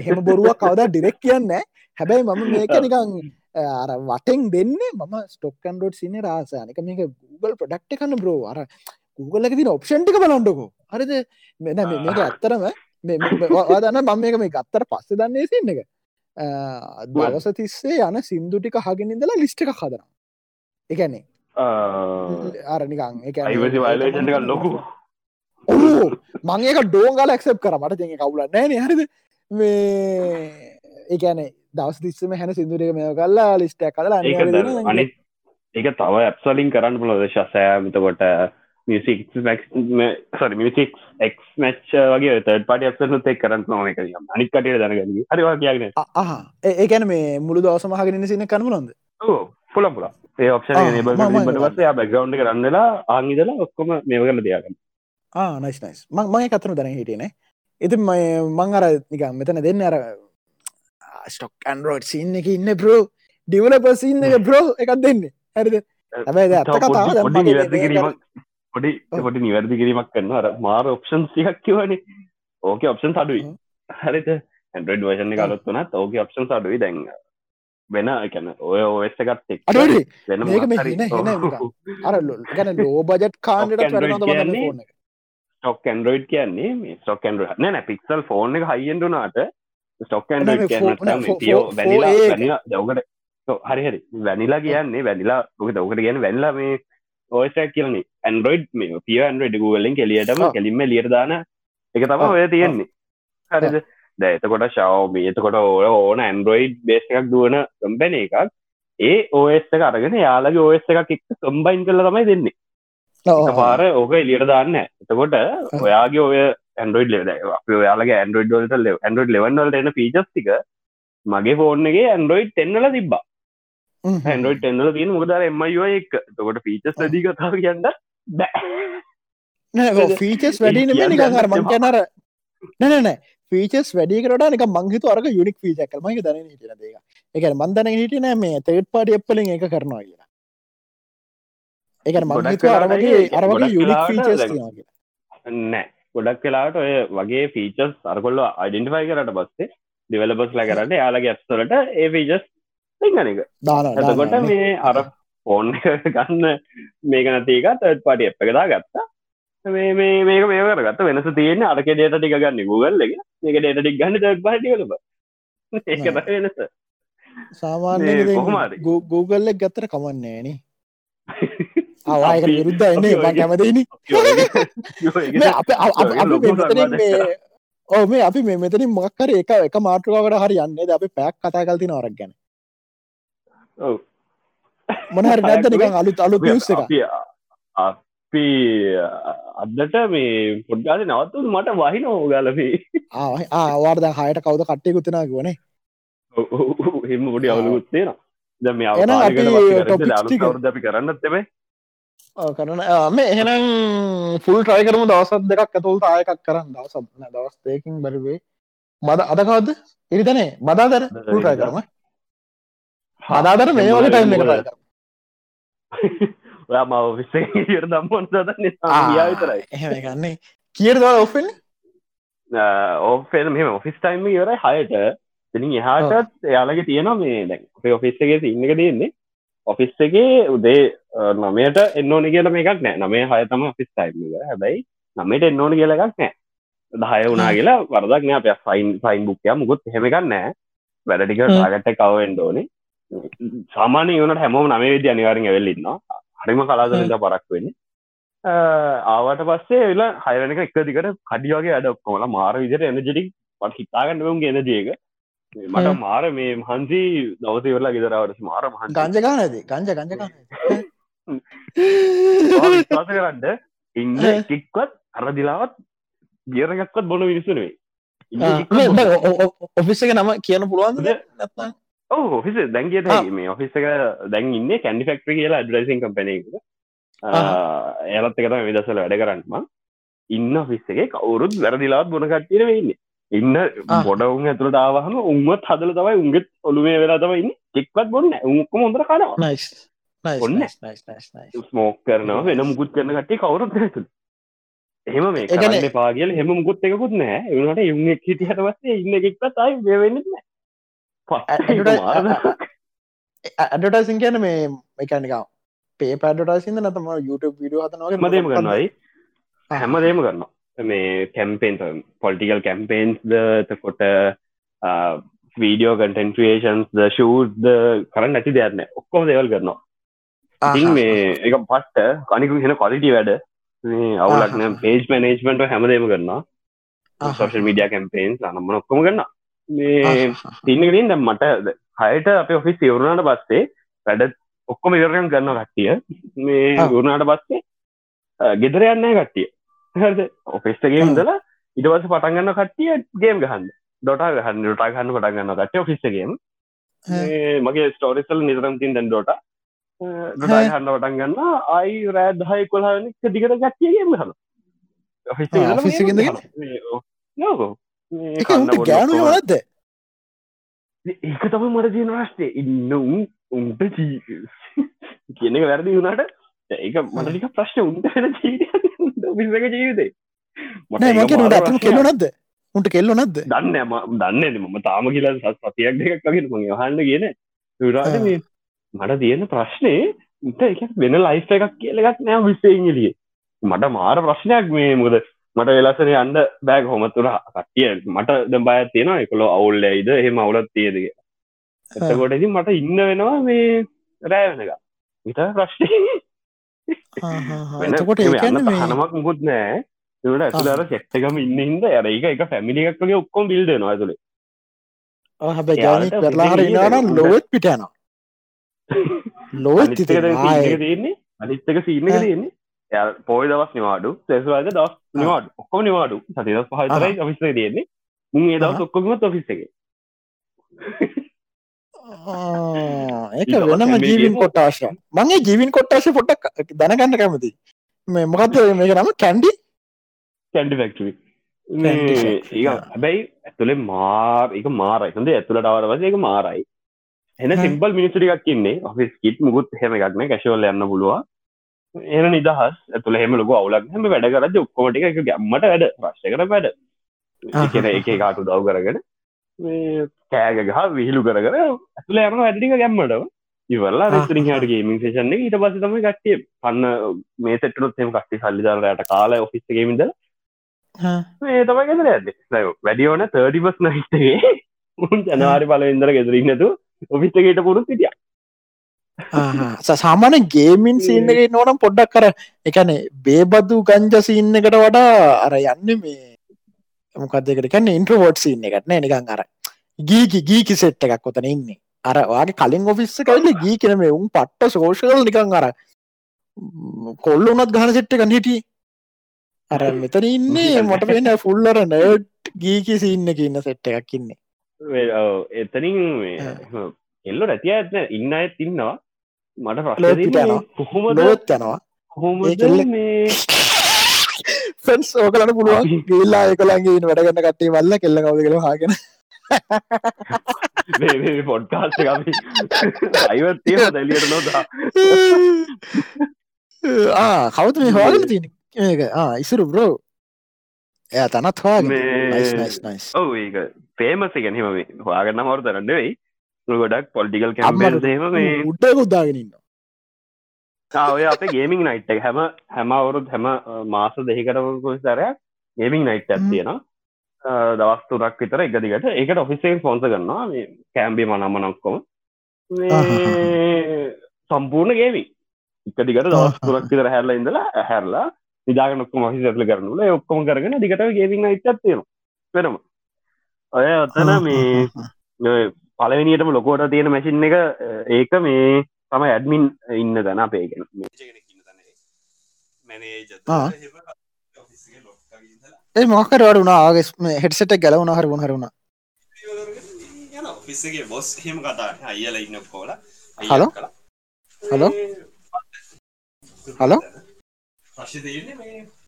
එහෙම බොරුවක් කවදා ඩිරෙක් කියන්න හැබැයි මම මේක නිකං අර වටෙන් දෙන්නේ මම ස්ටොක්කන්ඩෝඩ් සින රාසයනක මේක Google ප්‍රඩක්් කන්න බ්‍රෝ අර Google එක තින ඔප්ෂන්ටික බලන්ඩකෝ හරිද? මෙ මේක ඇත්තරම දන්න මම මේක මේ ගත්තර පස්ස දන්නේ සින්න එක. දවස තිස්සේ යන සිින්දු ටික හගෙනින්දලා ලිස්්ට එක හදන එකන්නේ අරනිකං එක ලොකු ඔහු මං ඒක ඩෝගල ක්සප් කර. මට තිෙ කවුල නෑන. හරිද? මේ ඒකැනේ දවස් තිස්සම හැන සිදුරක මේ කල්ලා ලිස්ටක් කලා අනි ඒක තව ඇප්සලින් කරන්න පුලොද ශසෑමතකොට මියසික් සරි මියසික් එක් මච් වගේ තට පට ඇප්සනුත් එක් කරන්න නොන එක අනිකට දැනග හරිවා කියගෙන ඒකැන මේ මුළු දවසමහගෙන සින කනම නොද පුල පුල ඒ ඔප්ෂන බටවස්සේ බැග්‍රවන්් කරන්නලා ආංගිදලා ඔක්කොම මේව කරල දයාගන්න නයිස් නයිස් මං කතන දැන හිටියනේ ඉති මං අර නික මෙතන දෙන්න අර ස්ටොක් ඇන්රෝඩ් සින්න එක ඉන්න ප්‍රෝ ඩිවල පසින්න එක ප්‍රෝ එකක් දෙන්න. හැරිද? පොඩි පොඩි නිවැරදි කිරීමක් කරන්න අර මාර ඔප්ෂන් සිහක් කිවනේ ඕක ඔප්ෂන් අඩුයි. හරිත ඇන්ඩඩ වර්ෂණ කලොත් වනත් ඕක ඔප්ෂන් අඩුයි. දැන් වෙන එකන ඔය ඔස් එකත් එක් අර ගැන ලෝ බජට් කාන්ඩට ස්ටොක් ඇන්ඩරෝයිඩ් කියන්නේ මේ ස්ටොක් ඇන්ඩර නෑ පික්සල් ෆෝන් එක හයිෙන්ඩුනාට ස්ටොක් ඇන්ඩරෝයිඩ් කියන්න වැනිලා වැනිලා දවකට හරි හරි. වැනිලා කියන්නේ වැනිලා ොක දවකට කියන වැල්ලා මේ ඕසක් කියන්නේ ඇන්ඩරෝයිඩ් මේ පිය ඇන්ඩරෝයිඩ් ගුවලින් කෙලියටම කෙලින්ම ලියරදාන එක තම ඔය තියෙන්නේ. හරිද? ද එතකොට ශවම එතකොට ඕය ඕන ඇන්ඩරෝයිඩ් බේස් එකක් දුවන කම්පැන එකක්. ඒ ඕස් එක අරගෙන යාලගේ ඕස් එකක් එක් කම්බයින් කල තමයි දෙන්නේ පාර ඕක එලියට දාන්න එතකොට ඔයාගේ ඔය ඇන්ඩරෝයිඩ් ලෙද අප ඔයාලගේ ඇන්ඩරෝයිඩ් ොලට ලෙව ඇන්ඩරෝයිඩ් ලෙවන්වලට එන පීචස්තික මගේ ෆෝර්න්ගේ ඇන්ඩරෝයිඩ් එන්නල තිබ්බා. ඇන්ඩරෝයිඩ් එන්නල තියෙන මුදර එමයිෝ එක්. තකොට පීචස් ලදී කතාව කියන්න බෑ. ෆීචස් වැඩි නිකර මං කැනර නැනෑ ෆීචස් වැඩිකට නික මංහිතු අරක යුනික් ෆීචකල් මගේ දන හිටන දේක එක මන්දන හිටින මේ තේට් පාඩි එප්පලින් එක කරනවා කියලා එක මංහිතු අරවගේ අරවගේ යුනික් නෑ. ගොඩක් කලාට ඔය වගේ ෆීචස් අරකොල්ල අයිඩෙන්ටිෆයි කරට බස්සේ ඩිවලබස් ලා කරට යාලගේ ඇස්තලට ඒ ෆීචස් ගනක එතකොට මේ අර ෆෝන් ගන්න මේක නැතික තත් පටි එප් එකදා ගත්තා මේ මේ මේක මේක ගත්ත වෙනස තියෙන අරක ඩේට ටික ගන්න ගුගල් එක. මේක ඩේට ටික් ගන්න තත් පටියලබ ඒක වෙනස. සාමාන්‍ය Google එක් ගත්තර කමන්නේන ආවායක විරුද්ධ එන්නේ බ කැමතින ඕ මේ අපි මේ මෙතනින් මොක්කර එක එක මාට්‍රකාවට හරි යන්නේ ද අපි පැක් කතා කල්ති නරක් ගැන. මොනහරි නැද නිකන් අලුත් අලුත් එක අපි අදට මේ පොඩ්ගාල නවත්තු මට වහින ඕගලපී ආවාර්ද හයට කවද කට්ටය කුත්තනා ගුවනේ හෙම ොඩි අවුලුත්තේන ද මේ අපි කරන්න තෙබේ කරන මේ එහෙනම් ෆුල් ට්‍රයි කරම දවසත් දෙකක්. ඇතුල් තායකක් කරන්න. දවස දවස්තයකින් බැරිවේ. බද අදකවද එරිතනේ බදාදර? ෆුල් ට්‍රයි කරම. හදාදර මේ වගේ ටයිම් එක (laughs) ඔයා ම ඔෆිස්ස ඉර දම්මොන් දන්න? විතරයි. එහෙම ගන්නේ කියට ද ඔෆෙන් ඕෆෙන් මෙම ඔෆිස් ටයිම් ඉවරයි හයට. තිනින් එහාටත් එයාලගේ තියෙනවා මේ ඔෆිස් එකේ ඉන්න එක තියෙන්නේ. ඔෆිස් එකේ උදේ නමයට එන්නඕන කියල එකක් නෑ. නමේ හය තම ඔෆිස් ටයිම් එක. හැබැයි නමට එන්න ඕන කියල එකක් නෑ. දහය වුණනා කියලා වරදක් නෑ. අප ෆයින් ෆයින් බුක්කය මුකුත් හෙමකක් නෑ. වැඩටික ටාගට කවෙන්ඩ ඕනේ. සාමානය වනට හැමෝම නමේ විදි අනිවාරෙන් වෙල්ලන්නවා හරිම කලාදරද පරක් වෙන්නේ. ආවට පස්සේ වෙලා හයවනක එක දිකට කඩියගේ අඩ ඔක්කොමල මාර විදිර එනජටික් පට හිතාගන්නවම් ගෙන ජයක මට මාර මේ මහන්සි දවස වෙලා ගෙදරවට මාර මහන් ගංජගානද ගංජ ගංජග විශවාස කරන්න ඉන්න ටික්වත් අරදිලාවත් ගියරගක්වත් බොන විනිසුනේ ඔෆිස් එක නම කියන්න පුළුවන්ද නැත්තා ඔෆිස දැන් කිය මේ ඔෆිස් එක දැන් ඉන්න කැන්ඩි ෆෙක්ට්‍රි කියලා ඩ්‍රසින් කම්පනයක ඒලත් එකතම විදසල වැඩ කරන්නම ඉන්න ඔෆිස් එක කවුරුත් වැරදිලාත් බොන කට්ටිය වෙන්නේ ඉන්න. බොඩවුන් ඇතුළට ආවහම උන්වත් හදල තමයි උන්ගෙත් ඔළුවේ වෙලා තම ඉන්න. එක්වත් බොන්න උක්ක මොොදර කනවා ඔන්න. ස්මෝක් කරනවා වෙන මුකුත් කරන කටේ කවුරුත් ඇතු එහෙම මේ කරන්න පාගල හෙම මුකුත් එකකුත් නෑ එවනට යුම් හිට හටවස්සේ ඉන්න එකක්වත් අයි වෙවෙන්න නෑ ඇඩටයිසින් කියන මේ එකනික පේ පැඩටයිසිද නතම YouTube විඩිය හතනගේ මදම ගන්නයි හැමදේම කරන්න මේ කැම්පේන් පොලිටිකල් කැම්පේන්ස් කොට වීඩියෝ කටන්ටේන්ස් ද ෂූද කරන්න ඇති දෙයන්න ඔක්කොම දෙවල් කරනවා ඉතින් මේ එක පට්ට කනිකු හෙන කොලිටි වැඩ. මේ අවුලක්න පේජ් මනේජ්මට හැමදේම කරන්නා සෝෂල් මීඩිය කැම්පේන්ස් අනම්ම ඔක්කොම කරන්නා මේ තින්නකරින් දැම් මට හයට අප ඔෆිස් ඉවරුණට පස්සේ වැඩ ඔක්කොම ඉවරයන් ගන්න කට්ටිය. මේ ගුරුණාට පස්සේ ගෙදර යන්න කට්ටිය. හද ඔෆිස්ටගේ ඉදලා ඉටවස පටන්ගන්න කට්ටිය ගේම් ගහන්න. ඩොට ගහන්න ඩොටා ගන්න පටන්ගන්න කට්ටිය ඔෆිස්ටගේම මගේ ස්ටෝරිසල් නිතරම් තින් දැන් ඩොටා හන්න පටන් ගන්න අයි රෑ දහය කොල්හන දිගට හන ඔෆිස් ගෑනු වලද ඒක තම මට තියෙන රස්ටේ ඉන්න උන් උන්ට චී කියන එක වැරදි වුණට ඒක මටලික ප්‍රශ්න. උන්ට වෙන ජීවිසක ජීවිතේ. මට කෙල්ල නද උන්ට කෙල්ල නද දන්න දන්න මම තාම කියලා සස් පතියක් දෙකක් වගේ මගේ හන්න කියන විරාට මේ මට තියෙන ප්‍රශ්නය ඉත එක වෙන ලයිස් එකක් කියලගත් නෑ විස්සේගලිය මට මාර ප්‍රශ්නයක් මේ මුද මට වෙලසන යන්න බෑග හොමතුර කටිය මට ද බය තියෙන එකකොල අවුල්ල ඉද එහෙම අවුලත් තියදක එතකොටති මට ඉන්න වෙනවා මේ රෑ වෙනක විත ප්‍රශ්නය හනමක් මුකුත් නෑ. ට ඇතුදර සෙක්ටකම ඉන්න හිද ඇර එක එක ෆැමිලි එකක්ගේ ඔක්කොම් බිල්ඩ නවා ඇතුළේ. න ලොවත් පිටයන ලොවත් තියන්නේ? අනිත්තක සීන තියෙන්නේ? පෝයි දවස් නිවාඩු සෙසවාද දවස් නිවාඩ. ඔක්කොම නිවාඩු. සති දස් පහතරයි ඔෆිස්ස තියෙන්නේ. මුන් ඒ දවස් ඔක්කොමත් ඔෆිස් එක. ඒක වෙනම ජීවින් කොට්ටාශ මගේ ජීවින් කොට්ටාශ පොට්ටක් දැනගන්න කැමති මේ මොකක්ද (laughs) මේක නම? කැන්ඩි කැන්ඩි ෆෙක්ටරි ඒ හැබැයි ඇතුළේ මාර් එක මාරයි. හොඳ ඇතුළට අවරවස එක මාරයි එන සිම්පල් මිනිස්ටරිකක් ඉන්නේ. ඔෆිස් කිට් මුකුත් හෙම එකක්න කැශවල යන්න පුළුවන්. එන නිදහස්. ඇතුළ හෙම ලොක අවුලක් හැම වැඩ කරද ඔක්කොමටික එක ගැම්මට වැඩ. ප්‍රශ්කට වැඩ. එකන එක කාටු දව් කරගෙන කෑග ගහ විහිලු කර කර ඇතුළ යම වැඩටික ගැම්මට. ඉවරලා රෙස්ටරින් හට ගේමින් ේෂන ඊට පස තම කට්ටිය පන්න මේ සෙටනුත් එම කට්ටි සල්ලිදාරයට කාල ඔෆිස්ගේමින්ද ඒ තමයි ගෙදර ඇද වැඩියෝන තර්ඩිබස් නහිටගේ උන් ජනවාරි පල ඉදර ගෙදරන්නතු ඔෆිස්ටගේට පුරුත් සිටිය සාමාන ගේමින් සින්නගේ නොනම් පොඩ්ඩක් කර එකනේ බේබදු ගංජ සින්න එකට වඩා අර යන්න මේ මොකක්දකට කන්න ඉන්ට්‍රවෝට් සින්න එකටන නිකං අර. ගීකි ගීකි සෙට් එකක් කොතන ඉන්නේ. අර වගේ කලින් ඔෆිස්ස කල්ල ගී කියනම උන් පට්ට සෝෂකල් නිකං අර කොල්ල උනත් ගහන සෙට්ට කන්න හිටිය. අර මෙතන ඉන්නේ මොට පෙන ෆුල්ලර නඩ් ගීකි සින්න ඉන්න සෙට්ට එකක් ඉන්නේ එතනින් එල්ලො රැතිය ඇත්න ඉන්න අයත් ඉන්නවා. මට ප්‍රශ්න කොහොම ලොත් යනවා. කොහොම ෆෙන්ස් ඕකලන්න පුළුවන්. ගල්ලා එකලන්ගේ වැඩගන්න කටේ වල්ල කෙල්ල කවද කළ හගෙන පොඩ්කාස්ට කමි අයිවත්තිය දැලියට නොදා. (laughs) කවත මේ හවාගල තින ඒක ඉසුරු බ්‍රෝ එය තනත් හවා ඔව ඒක පේමස ගැනීම හවාගන්න මවර තරන්ඩවෙයි ගොඩක් පොල්ටිකල් කැම්බේම මේ උඩ උදාගෙනන්න ඔය අප ගේමින් නයිට් හැම හැම අවුරුත් හැම මාස දෙහිකටකුල් සරයක් ගේමින් නයිට් ඇත්තියෙනවා දවස් තුරක් විතර එක දිගට. ඒකට ඔෆිසෙන් පොන්ස කරන්නවා කෑම්බි මනම්ම නක්කොම සම්පූර්ණ ගේමි එක දිගට දවස් තුරක් විතර හැරලා ඉඳලා හැරලා නිදාග නොක්කොම ඔහි ඇතුල කරනුල ඔක්කොම කරගෙන දිගට ගේමින් නයිට් තියෙන වෙනම ඔය ඔත්තන මේ පලවෙනියටම ලොකෝට තියෙන මැසින් එක ඒක මේ තම ඇඩමින් ඉන්න තැන අපේගෙන ඒ. මොකර වඩ වුණා ආගෙස් හෙටසට ගැලවුණ හර වුණ හරුණ ඔෆිස්සගේ බොස් හෙම කතා අයිල ඉන්න කෝල හලෝ හලෝ හලෝ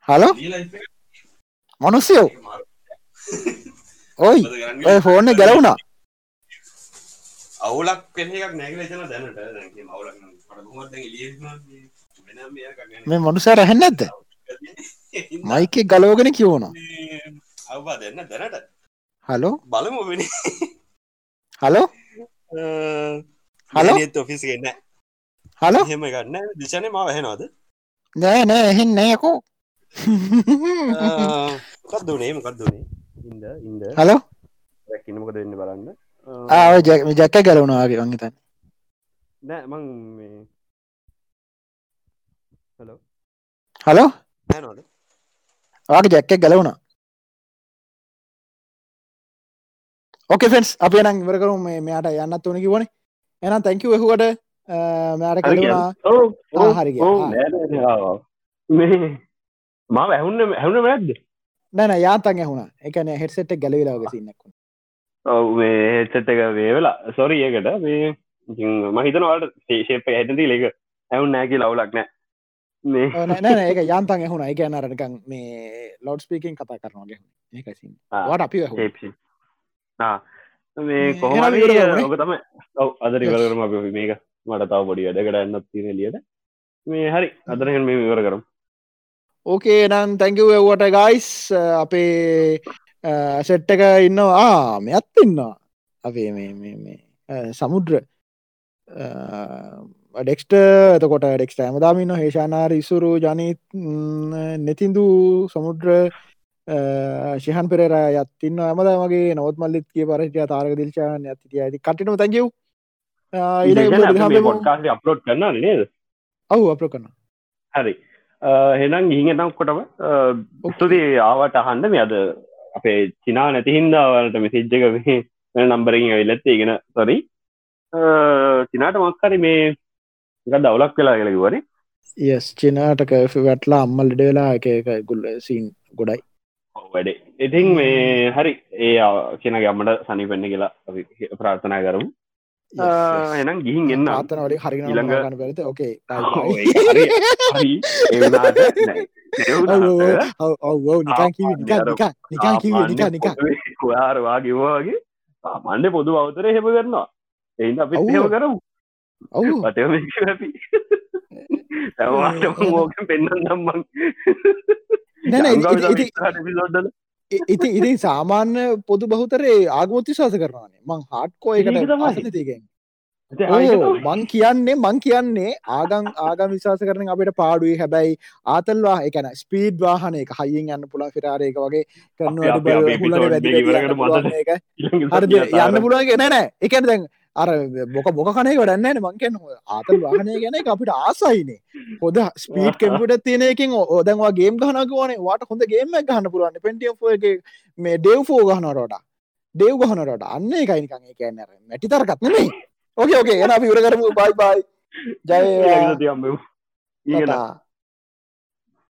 හලෝ මනුස්සයෝ ඔයි ෆෝර්න ගැලවුණා. අවුලක් කෙනෙ එකක් නැගල චන දැනට. මේ මනුසා රැහෙන්න ඇත්ද (laughs) මයික ගලෝගෙන කියවනවා අවවා දෙන්න දැනට. හලෝ? බලමු හලෝ? (laughs) හලෝ? ඔෆිස් ගන්න හලෝ? හෙම ගන්න දිශන ම වැහෙනවාද නෑ නෑ එහෙන් නෑයකෝ කක්දුනේ මකක්දුනේ ඉද ඉද හලෝ? රැකිනමක දෙන්න බලන්න. ආ ජැක්ක ගැලවුණවාගේ වංගතන් නෑ මං හලෝ? හලෝ? හැනවාද ආගේ ජැක්ක ගැලවුණා. ඕකේ ෆෙන්ස් අප නම් ඉවර කරු මේ මෙයාට යන්නත් ඕන කිවනේ එනම් තැංකව එහුවට මෙයාට කලුණා හරි මේ මා ඇහුන්න ඇහුණ මැද්ද නැන යාතන් ඇහුණ. එකන හෙටසෙට් ගැලවිලාග සින්නක් ඔව හෙට්සට් එක වේවෙලා. සොරි ඒකට. මේ මහිතනවාට ශේප හැටති ලෙක ඇවුන් නෑකි ලවුලක් නෑ ඒක යන්තන් එහුණ එක නරකන් මේ ලෝඩ් ස්පීකින් කතා කරනවාගේ ඒකසි වට අපි මේ කොහමරි ඕක තම ඔව අදර ඉවරම අප. මේක මට තව පොඩි වැඩකට එන්නත් තියෙන ලියට මේ හරි අදරහෙන් මේ විවර කරම් ඕකේ නන් තැංකව එවට ගයිස් අපේ සෙට්ට එක ඉන්නවා මෙත් ඉන්නවා අපේ මේ සමුද්‍ර ඩෙක්ස්ට එතකොට ඩෙක්ට ඇමදාමින්න හේෂානාර ඉසුරු ජනීත් නෙතින්දු සමුද්‍ර ශිහන් පෙර යත්තින්න ඇමද මගේ නොත් මල්ලිත් කිය පරහිටිය තාරක දිල්ශාන ඇතිතිය ඇති කටිනු තැකව් පොඩ්කාස්ට අප්ලෝඩ් කරන්න නේද ඔහු අප්ලෝ කරන්න හරි හෙනම් ගිහිගෙනම් කොටම උස්තුති ආවට අහන්ඩ මේ අද අපේ චිනා නැතිහින්දාවලට මෙසිජ්ජක මේ නම්බරින් ඇවිලත් ඒගෙන සොරි චිනාට මක්කරි මේ එක දවලක් වෙලා කියලකිවරේ යස් චිනාට කැෆි වැටලා අම්මල් ඩ වෙලා එක එක ගුල්ල සීන් ගොඩයි. වැඩේ. ඉතින් මේ හරි. ඒ කියන ගම්මට සනිපෙන්න්න කියලා ප්‍රාර්ථනා කරමු එනම් ගිහින් එන්න ආතනවල හරි ළඟ පැත ඕකේ ඔව නිකන් කිව නිකන් කිව නිකා නිකා වාරවා කිව්වාගේ මණ්ඩ පොදු අවතර හෙම කරනවා. එයින් අපි. හෙම කරමු ඔවු පටම ඇපි ඕක පෙන්න්න දම්මන් නැන ඉති පිසෝඩ්ඩල ඉති ඉතින් සාමාන්‍ය පොදු බහුතරේ ආගමොත් විශවාස කරනවානේ මං හාට්කෝ ඒක එකට තමයි. ආසන තිගෙන් ඕ මං කියන්නේ මං කියන්නේ ආගම් ආගම් විශවාස කරන අපිට පාඩුවේ හැබැයි ආතල්වා එකන ස්පීඩ් වාහන එක හයිියෙන් යන්න පුලා ෆිරාරයක වගේ මතක. හරි යන්න පුළුවන්ගේ නෑනෑ එකන දැන් අර බොක බොක කනේ ගඩන්න මං කියන්න ආතල් වාහනය ගැන අපිට ආසයිනේ. හොද ස්පීට් කෙම්පිට තියනයකින් ඕදැන්වා ගේම් ගහනකවනේ වාට හොඳ ගේම ගහන්න පුරුවන්න පෙන්ටිය මේ ඩෙව් ෆෝ ගහනරට ඩෙව් ගහනරට අන්න එකයිනිකං කියන්න මැටි තරකත් නෙමේ ඕකේ ඕකේ එන අපි උර කරමු. බයි බයි (laughs) ජය. කතා